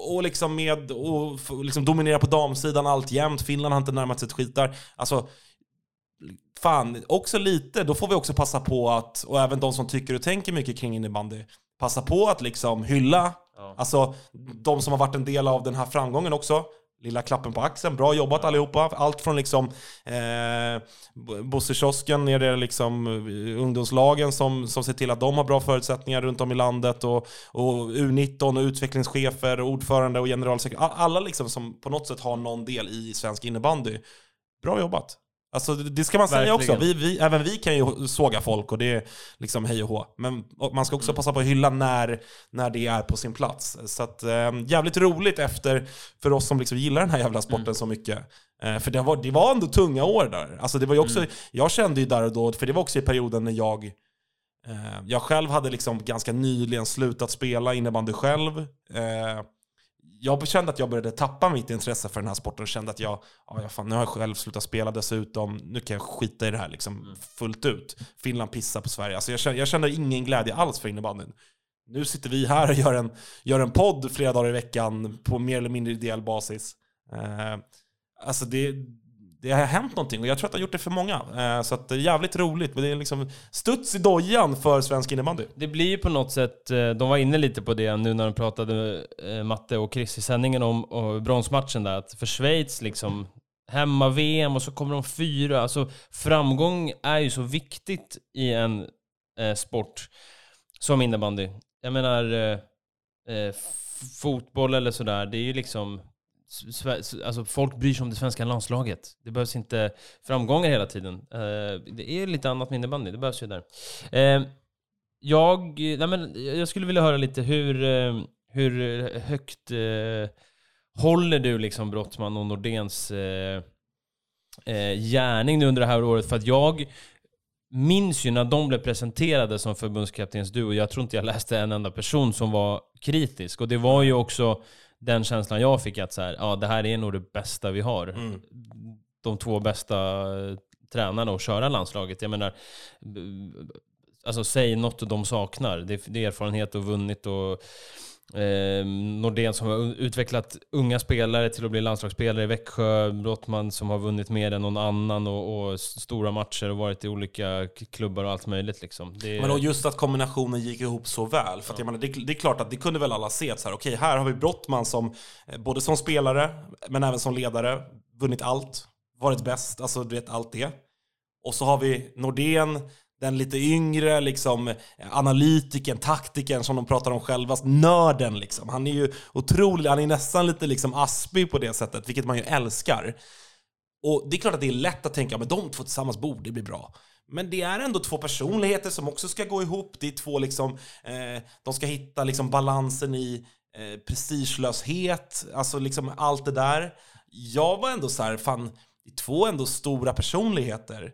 och liksom med, och liksom dominera på damsidan alltjämt, Finland har inte närmat sig ett skit där. Alltså, fan, också lite, då får vi också passa på att, och även de som tycker och tänker mycket kring innebandy, passa på att liksom hylla, alltså de som har varit en del av den här framgången också. Lilla klappen på axeln, bra jobbat allihopa. Allt från liksom eh, Bosse-kiosken till liksom eh, ungdomslagen som, som ser till att de har bra förutsättningar runt om i landet och, och U19 och utvecklingschefer, och ordförande och generalsekreterare. Alla liksom som på något sätt har någon del i svensk innebandy. Bra jobbat. Alltså det ska man säga Verkligen. också. Vi, vi, även vi kan ju såga folk och det är liksom hej och hå. Men och man ska Mm. också passa på att hylla när, när det är på sin plats. Så att, eh, jävligt roligt efter, för oss som liksom gillar den här jävla sporten Mm. så mycket. Eh, för det var, det var ändå tunga år där. Alltså det var också, Mm. Jag kände ju där och då, för det var också i perioden när jag eh, jag själv hade liksom ganska nyligen slutat spela innebandy själv. Jag kände att jag började tappa mitt intresse för den här sporten och kände att jag, ja, ja, fan, nu har jag själv slutat spela dessutom, nu kan jag skita i det här liksom fullt ut. Finland pissar på Sverige. Alltså jag, kände, jag kände ingen glädje alls för innebandyn. Nu sitter vi här och gör en, gör en podd flera dagar i veckan på mer eller mindre ideell basis. Eh, alltså det, det har hänt någonting och jag tror att det har gjort det för många. Eh, så att det är jävligt roligt. Men det är liksom studs i dojan för svensk innebandy. Det blir ju på något sätt, eh, de var inne lite på det nu när de pratade eh, Matte och Chris i sändningen om och bronsmatchen där, att för Schweiz liksom hemma-VM och så kommer de fyra. Alltså framgång är ju så viktigt i en eh, sport som innebandy. Jag menar, eh, fotboll eller sådär, det är ju liksom Alltså folk bryr sig om det svenska landslaget. Det behövs inte framgångar hela tiden. Eh, det är lite annat med innebandy, det behövs ju där. Eh, jag, nej men, jag skulle vilja höra lite hur, eh, hur högt håller du liksom Brottman och Nordens gärning nu under det här året? För att jag minns ju när de blev presenterade som förbundskaptensduo, jag tror inte jag läste en enda person som var kritisk. Och det var ju också den känslan jag fick att så här, ja, det här är nog det bästa vi har. Mm. De två bästa eh, tränarna att köra landslaget. Jag menar, alltså säg något de saknar. Det, det är erfarenhet och vunnit och Eh, Nordén som har utvecklat unga spelare till att bli landslagsspelare i Växjö. Brottman som har vunnit mer än någon annan och, och stora matcher och varit i olika klubbar och allt möjligt. Liksom. Det... Men just att kombinationen gick ihop så väl. För att, jag menar, det, det, är klart att det kunde väl alla se att så här, okej, här har vi Brottman som eh, både som spelare men även som ledare vunnit allt, varit bäst, alltså du vet allt det. Och så har vi Nordén den lite yngre liksom, analytiken, taktiken som de pratar om själva, nörden liksom. Han är ju otrolig, han är nästan lite liksom aspig på det sättet, vilket man ju älskar. Och det är klart att det är lätt att tänka, men de två tillsammans borde bli bra. Men det är ändå två personligheter som också ska gå ihop. Det är två liksom, eh, de ska hitta liksom balansen i eh, prestigelöshet, alltså liksom allt det där. Jag var ändå så här, fan, det är två ändå stora personligheter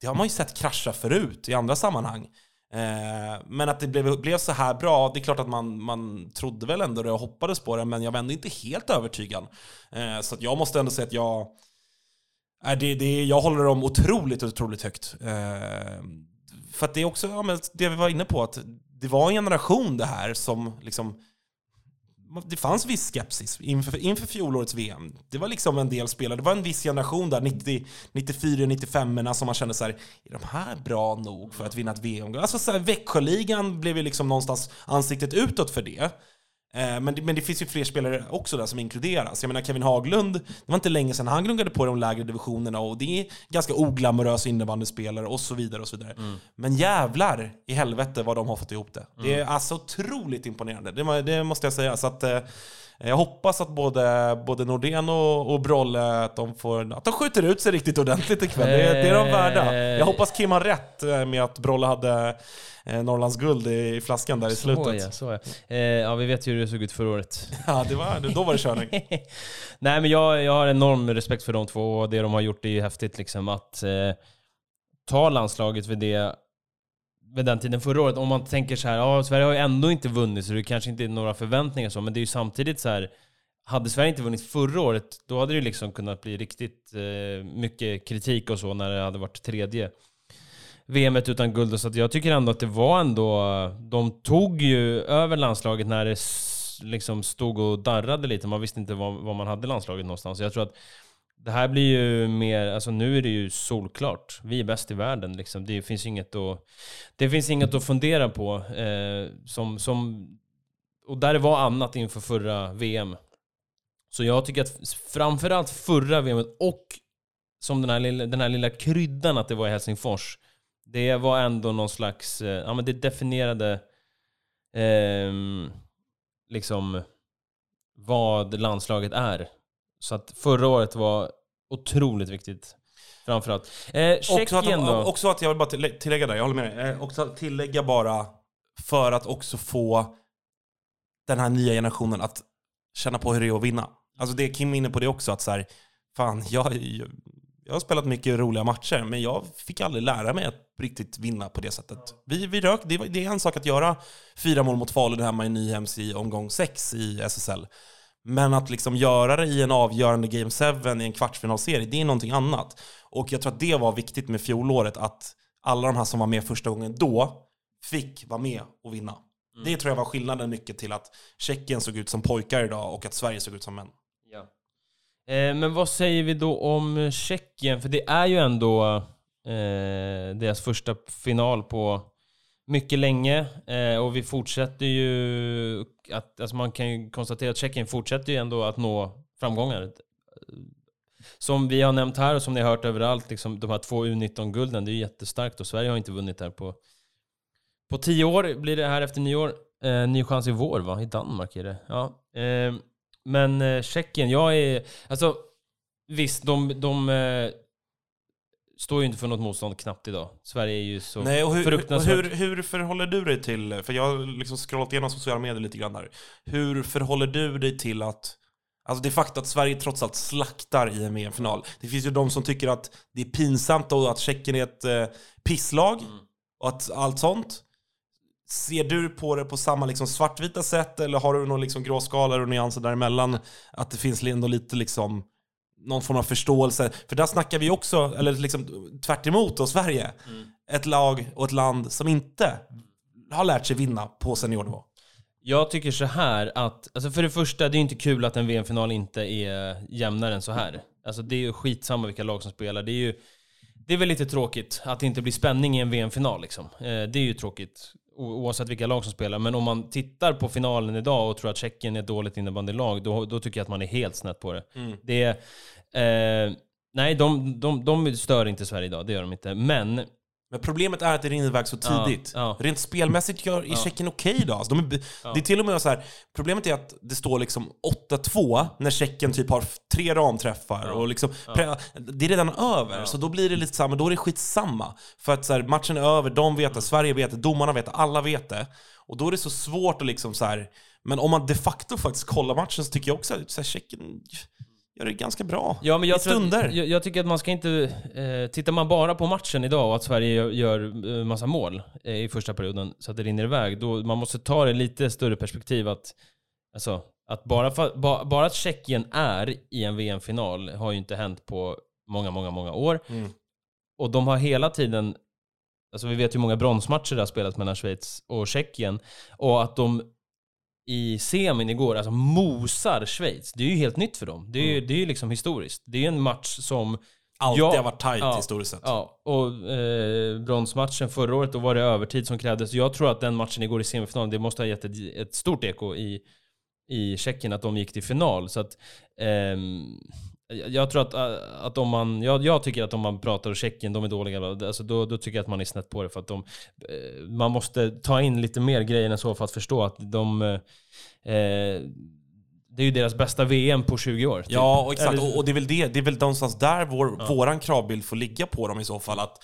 det har man ju sett krascha förut i andra sammanhang. Eh, men att det blev, blev så här bra, det är klart att man, man trodde väl ändå det och hoppades på det, men jag var ändå inte helt övertygad. Eh, så jag måste ändå säga att jag, äh, det, det, jag håller dem otroligt, otroligt högt. Eh, för att det är också ja, men det vi var inne på, att det var en generation det här som liksom det fanns viss skepsis inför, inför fjolårets VM. Det var liksom en del spelare, det var en viss generation där, 90, 94, 95 som man kände så här, är de här bra nog för att vinna ett VM? Alltså så här, Växjöligan blev ju liksom någonstans ansiktet utåt för det. Eh, men det, men det finns ju fler spelare också där som inkluderas. Jag menar Kevin Haglund, det var inte länge sedan han gnuggade på de lägre divisionerna och det är ganska oglamorös innebandyspelare och så vidare. och så vidare. Mm. Men jävlar i helvete vad de har fått ihop det. Mm. Det är alltså otroligt imponerande, det, det måste jag säga. Så att, eh, jag hoppas att både, både Nordén och, och Brolle att de, får, att de skjuter ut sig riktigt ordentligt ikväll. Det, det är de värda. Jag hoppas Kim har rätt eh, med att Brolle hade eh, Norrlands guld i flaskan där i slutet. Så ja, så ja. Eh, ja, vi vet ju hur det såg ut förra året. (laughs) ja, det var, då var det körning. (laughs) Nej, men jag, jag har enorm respekt för de två och det de har gjort är ju häftigt liksom att eh, ta landslaget vid det vid den tiden förra året. Om man tänker så här, ja, Sverige har ju ändå inte vunnit så det kanske inte är några förväntningar så, men det är ju samtidigt så här, hade Sverige inte vunnit förra året, då hade det liksom kunnat bli riktigt eh, mycket kritik och så när det hade varit tredje VMet utan guld. Så jag tycker ändå att det var ändå... De tog ju över landslaget när det liksom stod och darrade lite. Man visste inte var, var man hade landslaget någonstans. Jag tror att det här blir ju mer, alltså nu är det ju solklart. Vi är bäst i världen liksom. Det finns inget att, det finns inget att fundera på. Eh, som, som, och där det var annat inför förra VM. Så jag tycker att framförallt förra VM och som den här, lilla, den här lilla kryddan att det var i Helsingfors. Det var ändå någon slags, eh, ja men det definierade eh, liksom vad landslaget är. Så att förra året var otroligt viktigt. Framförallt. Eh, Tjeckien då? Också att jag vill bara tillägga där, jag håller med dig. Eh, också tillägga bara för att också få den här nya generationen att känna på hur det är att vinna. Alltså det Kim är inne på det också, att så här, fan, jag, jag har spelat mycket roliga matcher, men jag fick aldrig lära mig att riktigt vinna på det sättet. Vi, vi rök, det, det är en sak att göra fyra mål mot Falun hemma i Nyhems i omgång sex i SSL. Men att liksom göra det i en avgörande Game 7 i en kvartsfinalserie, det är någonting annat. Och jag tror att det var viktigt med fjolåret, att alla de här som var med första gången då fick vara med och vinna. Mm. Det tror jag var skillnaden mycket till att Tjeckien såg ut som pojkar idag och att Sverige såg ut som män. Ja. Eh, men vad säger vi då om Tjeckien? För det är ju ändå eh, deras första final på mycket länge. Eh, och vi fortsätter ju att, alltså man kan ju konstatera att Tjeckien fortsätter ju ändå att nå framgångar. Som vi har nämnt här och som ni har hört överallt, liksom, de här två U19-gulden, det är ju jättestarkt och Sverige har inte vunnit här på, på tio år, blir det här efter nyår. Eh, ny chans i vår va? I Danmark är det. Ja. Eh, men eh, Tjeckien, jag är... Alltså, visst, de, de eh, står ju inte för något motstånd knappt idag. Sverige är ju så Nej, och hur, fruktansvärt... hur, hur förhåller du dig till, för jag har liksom scrollat igenom sociala medier lite grann där. Hur förhåller du dig till att, alltså det faktum att Sverige trots allt slaktar i en VM-final. Det finns ju de som tycker att det är pinsamt och att Tjeckien är ett eh, pisslag och att allt sånt. Ser du på det på samma liksom svartvita sätt eller har du någon liksom gråskalor och nyanser däremellan? Att det finns ändå lite liksom någon form av förståelse. För där snackar vi också, eller liksom tvärt emot då, Sverige. Ett lag och ett land som inte har lärt sig vinna på seniornivå. Jag tycker så här att, alltså för det första, det är ju inte kul att en VM-final inte är jämnare än så här. Alltså det är ju skitsamma vilka lag som spelar. Det är ju, det är väl lite tråkigt att det inte blir spänning i en VM-final liksom. Eh, det är ju tråkigt oavsett vilka lag som spelar. Men om man tittar på finalen idag och tror att Tjeckien är ett dåligt innebandylag, då, då tycker jag att man är helt snett på det. Det är, eh, nej, de, de, de stör inte Sverige idag, det gör de inte. Men Men problemet är att det rinner iväg så Ja, tidigt. ja. Rent spelmässigt gör, är Tjeckien okej då. Alltså, de är, Det är till och med så här, problemet är att det står liksom 8-2 när Tjeckien typ har tre ramträffar. Och liksom, Det är redan över, så då blir det lite samma, då är det skitsamma. För att så här, matchen är över, de vet det, Sverige vet det, domarna vet det, alla vet det. Och då är det så svårt att liksom så här, men om man de facto faktiskt kollar matchen så tycker jag också att Tjeckien gör det ganska bra. Ja, men jag, I stunder. Att, jag, jag tycker att man ska inte... Eh, tittar man bara på matchen idag och att Sverige gör, eh, massa mål eh, i första perioden så att det rinner iväg, då man måste ta det lite större perspektiv att... Alltså, att bara, för, ba, bara att Tjeckien är i en VM-final har ju inte hänt på många, många, många år. Mm. Och de har hela tiden... Alltså vi vet hur många bronsmatcher det har spelats mellan Schweiz och Tjeckien. Och att de i semin igår, alltså mosar Schweiz. Det är ju helt nytt för dem. Det är ju det är liksom historiskt. Det är en match som... Alltid Ja, har varit tajt ja, historiskt sett. Ja, och eh, bronsmatchen förra året, då var det övertid som krävdes. Jag tror att den matchen igår i semifinalen, det måste ha gett ett, ett stort eko i, i Tjeckien att de gick till final. Så att... ehm, jag tror att, äh, att om man, jag, jag tycker att om man pratar om Tjeckien, de är dåliga, alltså då, då tycker jag att man är snett på det för att de, eh, man måste ta in lite mer grejer än så för att förstå att de, eh, det är ju deras bästa VM på 20 år. typ. Ja, och exakt. Eller- Och, och det är väl det, det är väl någonstans där vår, våran kravbild får ligga på dem i så fall. Att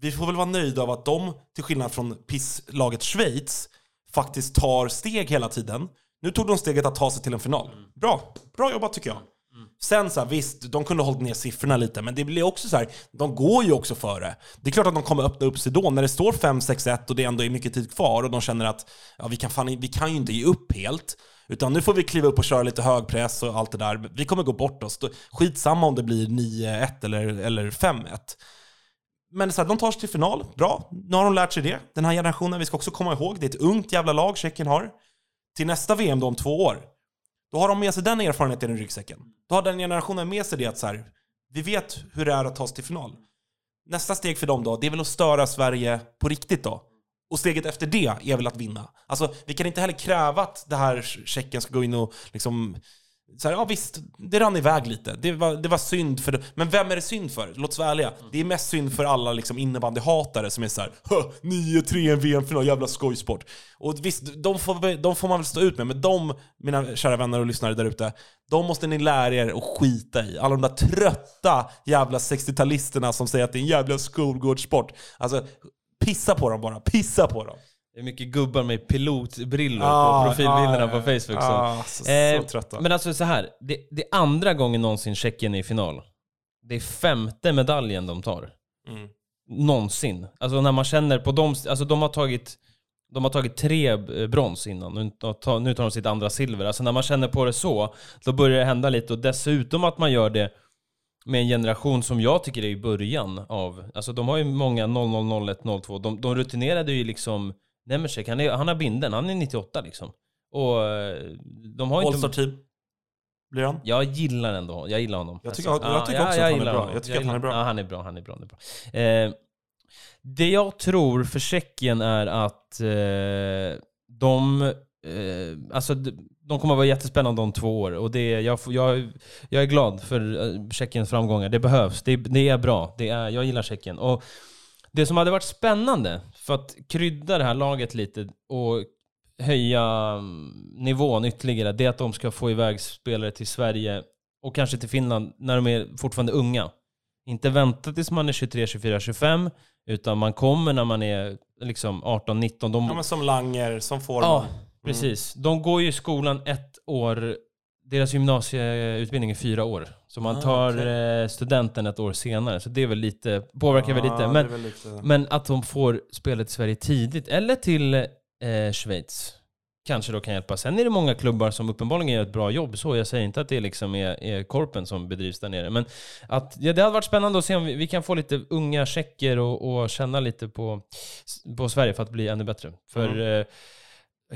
vi får väl vara nöjda av att de, till skillnad från pisslaget Schweiz, faktiskt tar steg hela tiden. Nu tog de steget att ta sig till en final. Bra. Bra jobbat tycker jag. Mm. Sen så här, visst, de kunde ha hållit ner siffrorna lite, men det blir också så här, de går ju också före. Det är klart att de kommer öppna upp sig då, när det står 5-6-1 och det ändå är mycket tid kvar och de känner att ja, vi, kan fan, vi kan ju inte ge upp helt. Utan nu får vi kliva upp och köra lite hög press och allt det där. Vi kommer gå bort oss. Skitsamma om det blir 9-1 eller, eller 5-1. Men så här, de tar sig till final, bra. Nu har de lärt sig det. Den här generationen, vi ska också komma ihåg, det är ett ungt jävla lag Tjeckien har. Till nästa VM då om två år, då har de med sig den erfarenheten i ryggsäcken. Då har den generationen med sig det att så här, vi vet hur det är att ta sig till final. Nästa steg för dem då, det är väl att störa Sverige på riktigt då. Och steget efter det är väl att vinna. Alltså, vi kan inte heller kräva att det här Tjeckien ska gå in och liksom... Så här, ja visst, det rann iväg lite. Det var, det var synd för det. Men vem är det synd för? Låt oss vara ärliga. Det är mest synd för alla liksom innebandyhatare som är så här, 9-3 i en VM-final, jävla skojsport. Och visst, de får, de får man väl stå ut med. Men de, mina kära vänner och lyssnare där ute, de måste ni lära er att skita i. Alla de där trötta jävla 60-talisterna som säger att det är en jävla skolgårdssport. Alltså, pissa på dem bara. Pissa på dem. Det är mycket gubbar med pilotbrillor Ah, på profilbilderna ah, på Facebook. Så. ah, så- så Eh, trötta. Men alltså så här, det, det är andra gången någonsin Tjeckien är i final. Det är femte medaljen de tar. Mm. Någonsin. Alltså när man känner på dem, alltså de har tagit de har tagit tre eh, brons innan, nu tar, nu tar de sitt andra silver. Alltså när man känner på det så, då börjar det hända lite. Och dessutom att man gör det med en generation som jag tycker är i början av... Alltså de har ju många 00, 01, 02. De, de rutinerade ju liksom... Nemersek, han, är, han har binden, han är 98 liksom. Och eh, de har inte... All-star team. blir han? Jag gillar ändå jag gillar honom. Jag tycker- Alltså, jag tycker ja, också ja, att han är bra. honom. Jag tycker att han är bra. Ja, han är bra. Han är bra. Han är bra. Eh, det jag tror för Tjeckien är att eh, de... Eh, alltså, de kommer att vara jättespännande om två år. Och det, jag, jag, jag är glad för eh, Tjeckiens framgångar. Det behövs. Det, det är bra. Det är, jag gillar Tjeckien. Och det som hade varit spännande, för att krydda det här laget lite och höja mm, nivån ytterligare, det är att de ska få iväg spelare till Sverige och kanske till Finland när de är fortfarande unga. Inte vänta tills man är 23, 24, 25, utan man kommer när man är liksom 18, 19. De, Ja, men som Langer, som Forman. Ja, precis. De går ju i skolan ett år, deras gymnasieutbildning är fyra år. Så man Ah, tar okej. eh, studenten ett år senare. Så det är väl lite, påverkar väl Ja, lite. det Men, väl lite- men att de får spela till Sverige tidigt, eller till eh, Schweiz, kanske då kan hjälpa. Sen är det många klubbar som uppenbarligen gör ett bra jobb, så jag säger inte att det liksom är, är korpen som bedrivs där nere. Men att, ja, det hade varit spännande att se om vi, vi kan få lite unga tjecker och, och känna lite på, på Sverige för att bli ännu bättre. För Mm. eh,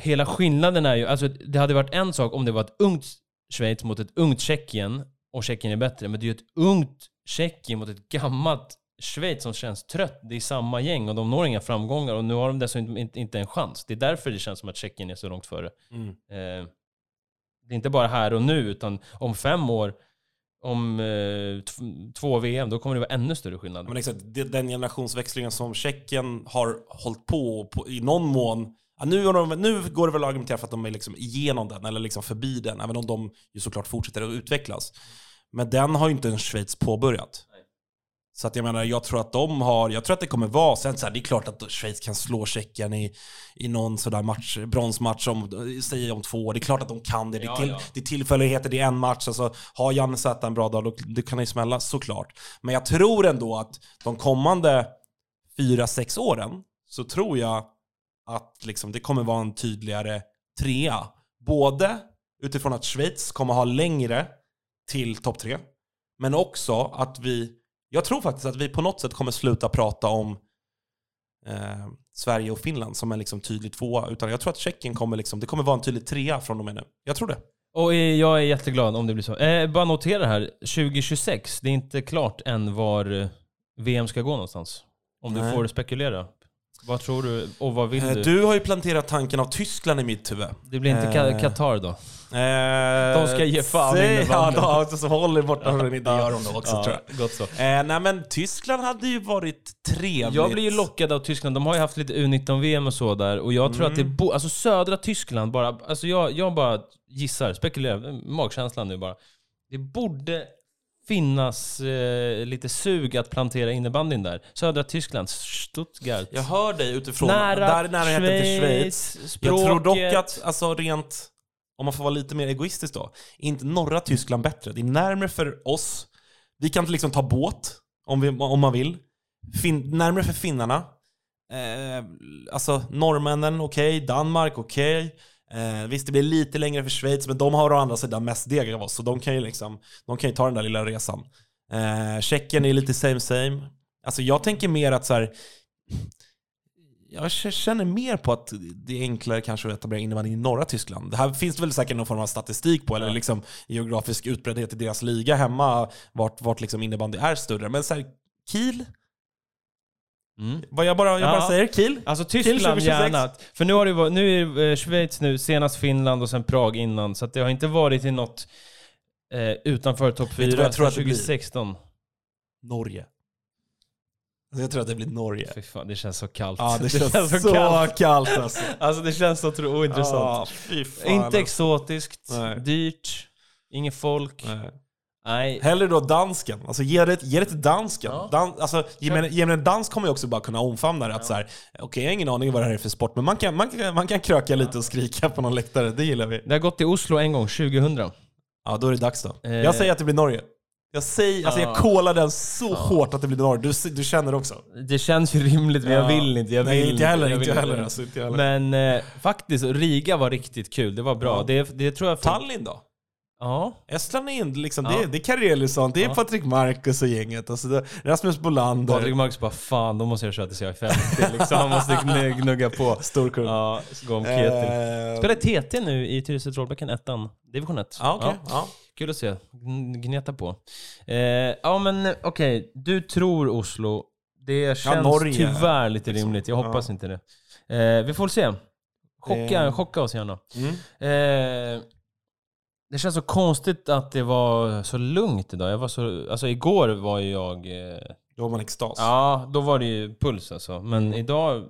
hela skillnaden är ju, alltså det hade varit en sak om det var ett ungt Schweiz mot ett ungt Tjeckien och Tjeckien är bättre, men det är ju ett ungt Tjeckien mot ett gammalt Schweiz som känns trött. Det är samma gäng och de når inga framgångar och nu har de dessutom inte, inte en chans. Det är därför det känns som att Tjeckien är så långt före. Mm. Eh, det är inte bara här och nu, utan om fem år, om eh, två VM, då kommer det vara ännu större skillnad. Men exakt, den generationsväxlingen som Tjeckien har hållit på, på i någon mån Ja, nu, de, nu går det väl att argumentera för att de är liksom igenom den, eller liksom förbi den, även om de ju såklart fortsätter att utvecklas. Men den har ju inte en Schweiz påbörjat. Så att jag menar, jag tror att de har, jag tror att det kommer vara, sen så här, det är klart att Schweiz kan slå Tjeckien i, i någon sådär match, bronsmatch om, säg om två år. Det är klart att de kan det. Det är, Ja, till, ja. det är tillfälligheter, det är en match. Alltså, har Janne Zäta en bra dag, då det kan ju smälla såklart. Men jag tror ändå att de kommande fyra, sex åren så tror jag att liksom, det kommer vara en tydligare trea. Både utifrån att Schweiz kommer ha längre till topp tre, men också att vi, jag tror faktiskt att vi på något sätt kommer sluta prata om eh, Sverige och Finland som en liksom tydlig tvåa, utan jag tror att Tjeckien kommer liksom, det kommer vara en tydlig trea från och med nu. Jag tror det. Och jag är jätteglad om det blir så. Eh, bara notera här, 2026, det är inte klart än var eh, VM ska gå någonstans. Om du Nej. får spekulera. Vad tror du och vad vill Eh, du? Du har ju planterat tanken av Tyskland i mitt huvud. Det blir inte Eh, Qatar då? Eh, De ska ge fan i säg- Ja, så håller borta från det gör de då också tror jag. gott så. Eh, nej men Tyskland hade ju varit trevligt. Jag blir ju lockad av Tyskland. De har ju haft lite U19-VM och så där. Och jag tror att det Mm. bo- Alltså södra Tyskland bara... Alltså jag, jag bara gissar, spekulerar. Magkänslan nu bara. Det borde finnas eh, lite sug att plantera innebandyn där. Södra Tyskland, Stuttgart. Jag hör dig utifrån, Nära där är närheten till Schweiz. Schweiz, Jag tror dock språket. att, alltså rent, om man får vara lite mer egoistisk då, inte norra Tyskland bättre? Det är närmare för oss. Vi kan liksom ta båt, om, vi, om man vill. Fin, närmare för finnarna. Eh, alltså norrmännen, okej. Danmark, okej. Eh, visst, det blir lite längre för Schweiz, men de har å andra sidan mest deg av oss, så de kan ju liksom, de kan ju ta den där lilla resan. Eh, Tjeckien är lite same same. Alltså jag tänker mer att så här. Jag känner mer på att det är enklare kanske att etablera innebandy i norra Tyskland. Det här finns väl säkert någon form av statistik på, eller liksom geografisk utbreddhet i deras liga hemma, vart, vart liksom innebandy är större. Men så här, Kiel? Mm. Vad jag bara, jag bara Ja. säger Kiel? Alltså Kiel Tyskland 2026. gärna. För nu, har det varit, nu är det eh, Schweiz nu, senast Finland och sen Prag innan. Så att det har inte varit i något eh, utanför topp Vet du vad 4 jag tror att det blir? 2016. Norge. Alltså jag tror att det blir Norge. Fy fan, det känns så kallt. Ja, det, (laughs) känns, så kallt, alltså. Alltså det känns så ointressant. Ja, fan, inte alltså. exotiskt, Nej. dyrt, inget folk. Nej. Nej. Hellre då dansken. Alltså ge det, ge det till dansken. Ja. Dan, alltså, gemene, gemene dans kommer ju också bara kunna omfamna det. Att så här, okej, jag har ingen aning vad det här är för sport, men man kan, man kan, man kan kröka lite och skrika på någon läktare. Det gillar vi. Det har gått i Oslo en gång, 2000. Ja, då är det dags då. Eh. Jag säger att det blir Norge. Jag säger, alltså jag Ja. kolar den så hårt att det blir Norge. Du, du känner det också? Det känns ju rimligt, men jag Ja. vill inte. Jag Nej, vill inte heller. jag Inte vill jag heller. Alltså, inte heller. Men eh, faktiskt, Riga var riktigt kul. Det var bra. Ja. Det, det tror jag... Tallinn då? Ja. Estland är in, liksom, Ja. det, är- det är Karelison, det är Ja. Patrik Marcus och gänget. Alltså, det, Rasmus Bolander. Patrik Marcus bara fan, då måste jag köra till CI50 liksom. Han måste gn- (laughs) gnugga på. Stor kung. Ja, gå om. Eh, Spelar TT nu i Tyresö Trollbäcken, ettan. Division 1. Ja, okej. Ja. Kul att se. Gn- Gneta på. Eh, ja men okej, du tror Oslo. Det känns Norge, tyvärr lite liksom. rimligt. Jag hoppas inte det. Eh, vi får se. Chocka, chocka oss gärna. Mm. Eh, det känns så konstigt att det var så lugnt idag. Jag var så, alltså igår var ju jag... Eh, Då var man extas. ja, då var det ju puls alltså. Men idag,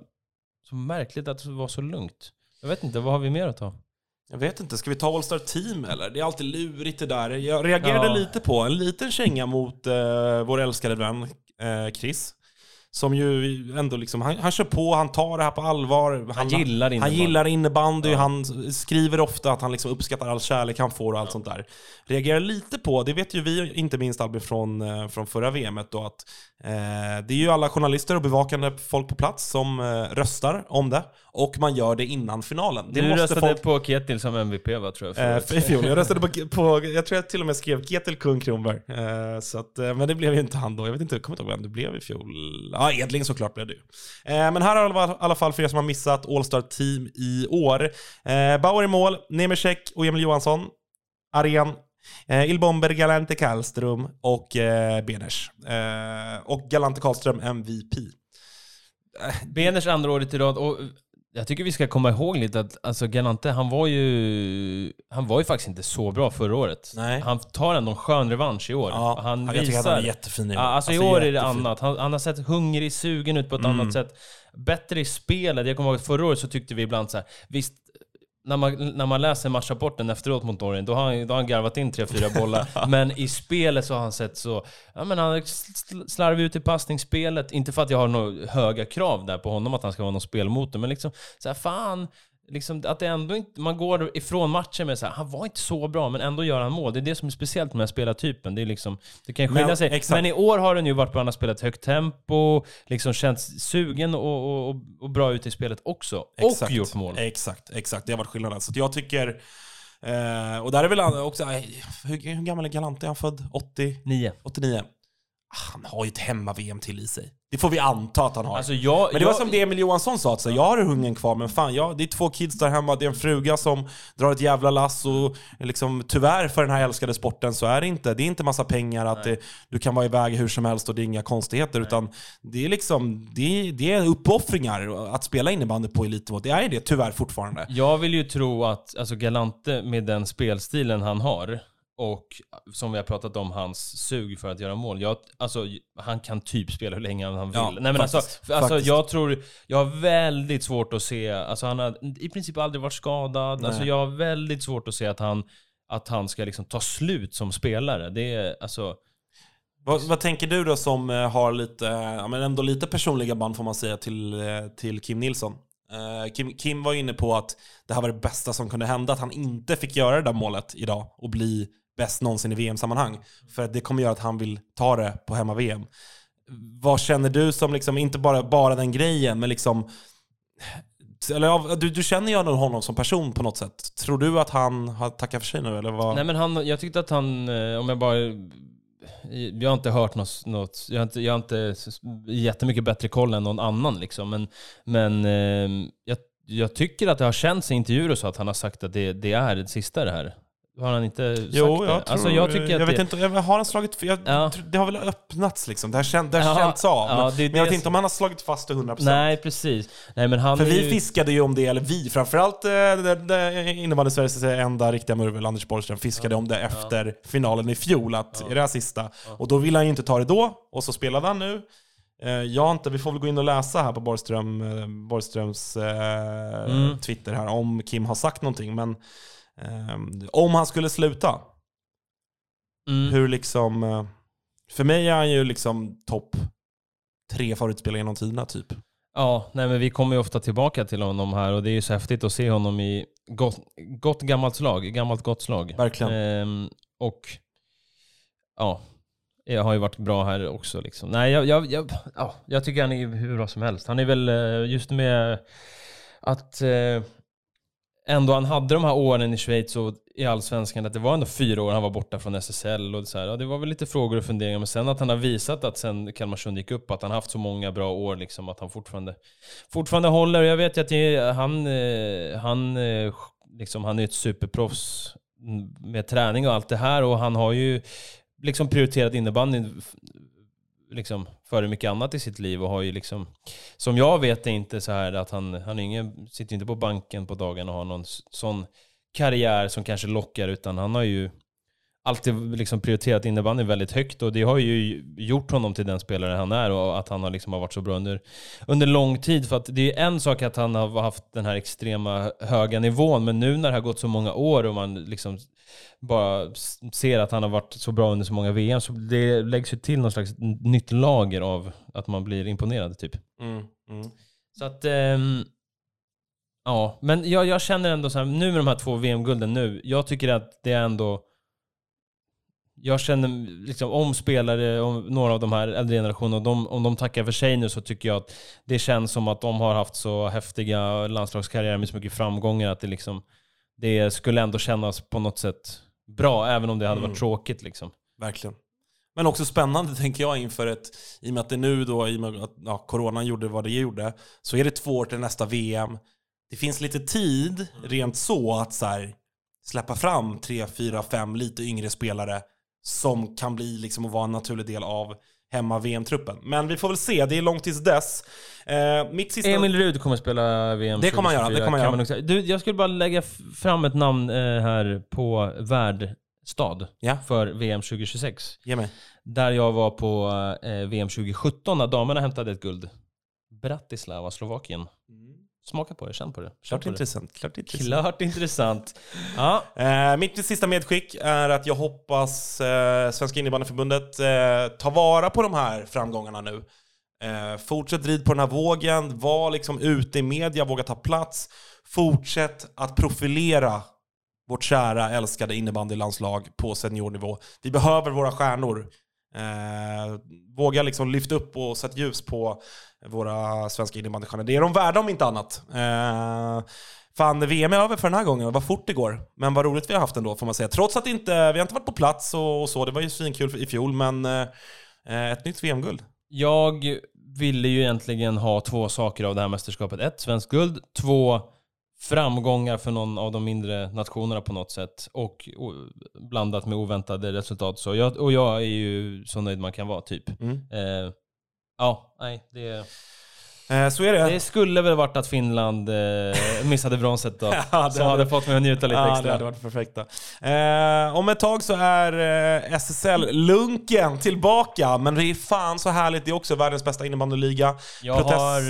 så märkligt att det var så lugnt. Jag vet inte, vad har vi mer att ta? Jag vet inte, ska vi ta All-Star Team eller? Det är alltid lurigt det där. Jag reagerade Ja. lite på en liten känga mot eh, vår älskade vän eh, Chris. Som ju ändå liksom, han, han kör på, han tar det här på allvar. Han gillar Han innebandy. gillar innebandy, Ja. han skriver ofta att han liksom uppskattar all kärlek han får och allt sånt där. Reagerar lite på, det vet ju vi inte minst Albin från, eh, från förra VMet då, att eh, det är ju alla journalister och bevakande folk på plats som eh, röstar om det. Och man gör det innan finalen. Det du måste röstade folk på Ketil som MVP va, tror jag? Eh, i fjol. Jag röstade på, (laughs) på, jag tror jag till och med skrev Ketil Kung Kronberg. Eh, så att, eh, men det blev ju inte han då. Jag vet inte, jag kommer inte ihåg vem det blev i fjol. Ja, Edling såklart blev det ju. Eh, men här har i alla fall för er som har missat All-Star Team i år. Eh, Bauer i mål, Nemesek och Emil Johansson. Aren. Eh, Ilbomber, Galante Karlström och eh, Beners. Eh, och Galante Karlström MVP. Eh, Beners andra året i rad. Och jag tycker vi ska komma ihåg lite att alltså Galante, han var ju... Han var ju faktiskt inte så bra förra året. Nej. Han tar ändå en skön revansch i år. Ja, han jag tycker att visar... han är jättefin i år. Alltså, i Alltså, år är det jättefin. annat. Han, han har sett hungrig, sugen ut på ett Mm. annat sätt. Bättre i spelet. Jag kommer ihåg att förra året så tyckte vi ibland så här, visst, när man, när man läser matchrapporten efteråt mot Norge, då har han, då har han garvat in tre, fyra bollar. (laughs) men i spelet så har han sett så... Ja, men han sl- slarvar ut i passningsspelet. Inte för att jag har några höga krav där på honom att han ska vara någon spelmotor, men liksom så här, fan... Liksom att det ändå inte, man går ifrån matchen med så här, han var inte så bra, men ändå gör han mål. Det är det som är speciellt med den här spelartypen. Det, är liksom, det kan skilja Men- sig. exakt. Men i år har den ju varit att han har spelat högt tempo, liksom känts sugen och, och, och, bra ut i spelet också. Och gjort mål. Exakt, exakt. Det har varit skillnaden. Så jag tycker... Eh, och där är väl också... eh, Hur, hur gammal är Galante? Är han född 80? Nio. 89? Han har ju ett hemma-VM till i sig. Det får vi anta att han har. Alltså jag... men det var jag, som det Emil Johansson sa, att så, jag har hungern kvar, men fan, jag, det är två kids där hemma, det är en fruga som drar ett jävla lass och liksom, tyvärr för den här älskade sporten så är det inte, det är inte massa pengar, att det, du kan vara iväg hur som helst och det är inga konstigheter, utan det är liksom, det, det är uppoffringar att spela innebandy på elitnivå. Det är det tyvärr fortfarande. Jag vill ju tro att alltså Galante med den spelstilen han har och som vi har pratat om, hans sug för att göra mål. Jag, alltså, han kan typ spela hur länge han vill. Ja, Nej, men alltså, faktiskt. för, alltså, Faktiskt. jag tror, jag har väldigt svårt att se, alltså han har i princip aldrig varit skadad. Alltså, jag har väldigt svårt att se att han, att han ska liksom ta slut som spelare. Det är alltså... Vad, vad tänker du då som eh, har lite, ja, men ändå lite personliga band får man säga till, eh, till Kim Nilsson? Eh, Kim, Kim var inne på att det här var det bästa som kunde hända, att han inte fick göra det där målet idag och bli bäst någonsin i VM-sammanhang. För det kommer göra att han vill ta det på hemma-VM. Vad känner du som, liksom, inte bara, bara den grejen, men liksom... Eller, du, du känner ju honom som person på något sätt. Tror du att han har tackat för sig nu, eller vad? Nej men han, jag tyckte att han, eh, om jag bara... Eh, jag har inte hört något, något jag, har inte, jag har inte jättemycket bättre koll än någon annan liksom. Men, men eh, jag, jag tycker att det har känts i intervjuer och så att han har sagt att det, det är det sista det här. Har han inte sagt Jo, det? jag tror, alltså jag tycker att jag vet det, inte, jag har han slagit, jag, Ja. det har väl öppnats liksom, det har, känt, det har Ja, känts av. ja, men, det men jag vet inte om han har slagit fast det 100%. Nej, precis. Nej men han För vi ju, fiskade ju om det, eller vi, framförallt eh, innebandy Sveriges enda riktiga murvel, Anders Borgström, fiskade om det efter finalen i fjol, att är det här sista? Och då ville han ju inte ta det då, och så spelade han nu. Eh, Jag inte, vi får väl gå in och läsa här på Borgström, eh, Borgströms eh, Mm. Twitter här, om Kim har sagt någonting, men eh, om han skulle sluta, mm, hur liksom... eh, För mig är han ju liksom topp tre favoritspelare genom tiderna typ. Ja, nej men vi kommer ju ofta tillbaka till honom här och det är ju så häftigt att se honom i gott, gott gammalt slag, gammalt gott slag. Verkligen. Ehm, och ja, jag har ju varit bra här också liksom. Nej, jag, jag, jag, ja, jag tycker han är hur bra som helst. Han är väl eh, just med att eh, ändå han hade de här åren i Schweiz och i Allsvenskan, att det var ändå fyra år han var borta från SSL och så här, ja, det var väl lite frågor och funderingar, men sen att han har visat att sen Kalmarsund gick upp, att han haft så många bra år liksom, att han fortfarande, fortfarande håller. Jag vet ju att det, han, eh, han, eh, liksom, han är ett superproffs med träning och allt det här och han har ju liksom prioriterat innebandyn liksom före mycket annat i sitt liv och har ju liksom, som jag vet är inte så här att han, han är ingen, sitter inte på banken på dagen och har någon sån karriär som kanske lockar, utan han har ju alltid liksom prioriterat innebandy väldigt högt och det har ju gjort honom till den spelare han är och att han har liksom varit så bra under, under lång tid. För att det är en sak att han har haft den här extrema höga nivån, men nu när det har gått så många år och man liksom bara ser att han har varit så bra under så många VM, så det läggs ju till någon slags nytt lager av att man blir imponerad typ. Mm, mm. Så att... Ähm, ja, men jag, jag känner ändå så här, nu med de här två VM-gulden nu, jag tycker att det är ändå... Jag känner liksom om spelare, om några av de här äldre generationerna, de, om de tackar för sig nu så tycker jag att det känns som att de har haft så häftiga landslagskarriärer med så mycket framgångar att det liksom det skulle ändå kännas på något sätt bra, även om det hade varit mm. tråkigt. Liksom. Verkligen. Men också spännande tänker jag inför ett, i och med att det nu då, i och med att ja, coronan gjorde vad det gjorde, så är det två år till nästa VM. Det finns lite tid, rent så, att så här, släppa fram tre, fyra, fem lite yngre spelare som kan bli liksom att vara en naturlig del av hemma-VM-truppen. Men vi får väl se, det är långt tills dess. Eh, mitt sista... Emil Rud kommer spela VM Det kommer man göra, det kommer man göra. Du, jag skulle bara lägga fram ett namn eh, här på värdstad ja. för VM 2026. Ge mig. Där jag var på eh, VM 2017 när damerna hämtade ett guld. Bratislava, Slovakien. Mm. Smaka på det, känn på det. Känn klart, på intressant, det. klart intressant. Klart intressant. (laughs) ja. Eh, mitt sista medskick är att jag hoppas eh, Svenska innebandyförbundet eh, tar vara på de här framgångarna nu. Eh, fortsätt rid på den här vågen, var liksom ute i media, våga ta plats. Fortsätt att profilera vårt kära, älskade innebandylandslag på seniornivå. Vi behöver våra stjärnor. Eh, våga liksom lyfta upp och sätta ljus på våra svenska innebandystjärnor. Det är de värda om inte annat. Eh, fan, VM är över för den här gången. Vad fort det går. Men vad roligt vi har haft ändå, får man säga. Trots att inte, vi har inte varit på plats och, och så. Det var ju svinkul i fjol, men eh, ett nytt VM-guld. Jag ville ju egentligen ha två saker av det här mästerskapet. Ett, svensk guld. Två, framgångar för någon av de mindre nationerna på något sätt. Och, och blandat med oväntade resultat. Så jag, och jag är ju så nöjd man kan vara, typ. Mm. Eh, ja, nej, det... Eh, så är det. Det skulle väl varit att Finland eh, missade bronset då. (laughs) ja, som hade, fått mig att njuta lite ja, extra. det hade varit perfekt. Eh, om ett tag så är eh, SSL-lunken tillbaka, men det är fan så härligt. Det är också världens bästa innebandyliga. Jag Protest... har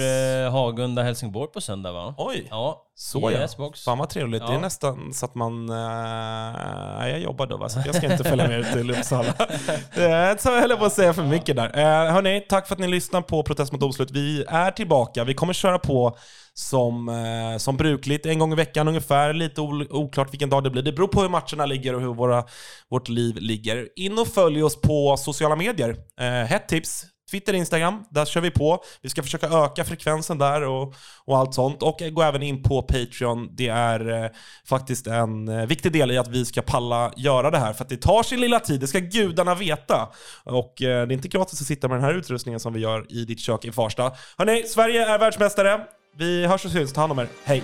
eh, Hagunda Helsingborg på söndag va? Oj! Ja. Så yes, ja. Box. Fan vad trevligt. Ja. Det är nästan så att man... Äh, jag jobbar då va, så jag ska inte följa med ut till Uppsala. (laughs) så jag höll på att säga för mycket där. Eh, hörni, tack för att ni lyssnar på Protest mot domslut. Vi är tillbaka. Vi kommer köra på som, eh, som brukligt, en gång i veckan ungefär. Lite oklart vilken dag det blir. Det beror på hur matcherna ligger och hur våra, vårt liv ligger. In och följ oss på sociala medier. Eh, hett tips, Twitter, och Instagram, där kör vi på. Vi ska försöka öka frekvensen där och, och allt sånt. Och gå även in på Patreon. Det är eh, faktiskt en eh, viktig del i att vi ska palla göra det här. För att det tar sin lilla tid, det ska gudarna veta. Och eh, det är inte gratis att sitta med den här utrustningen som vi gör i ditt kök i Farsta. Hörrni, Sverige är världsmästare. Vi hörs och syns. Ta hand om er. Hej!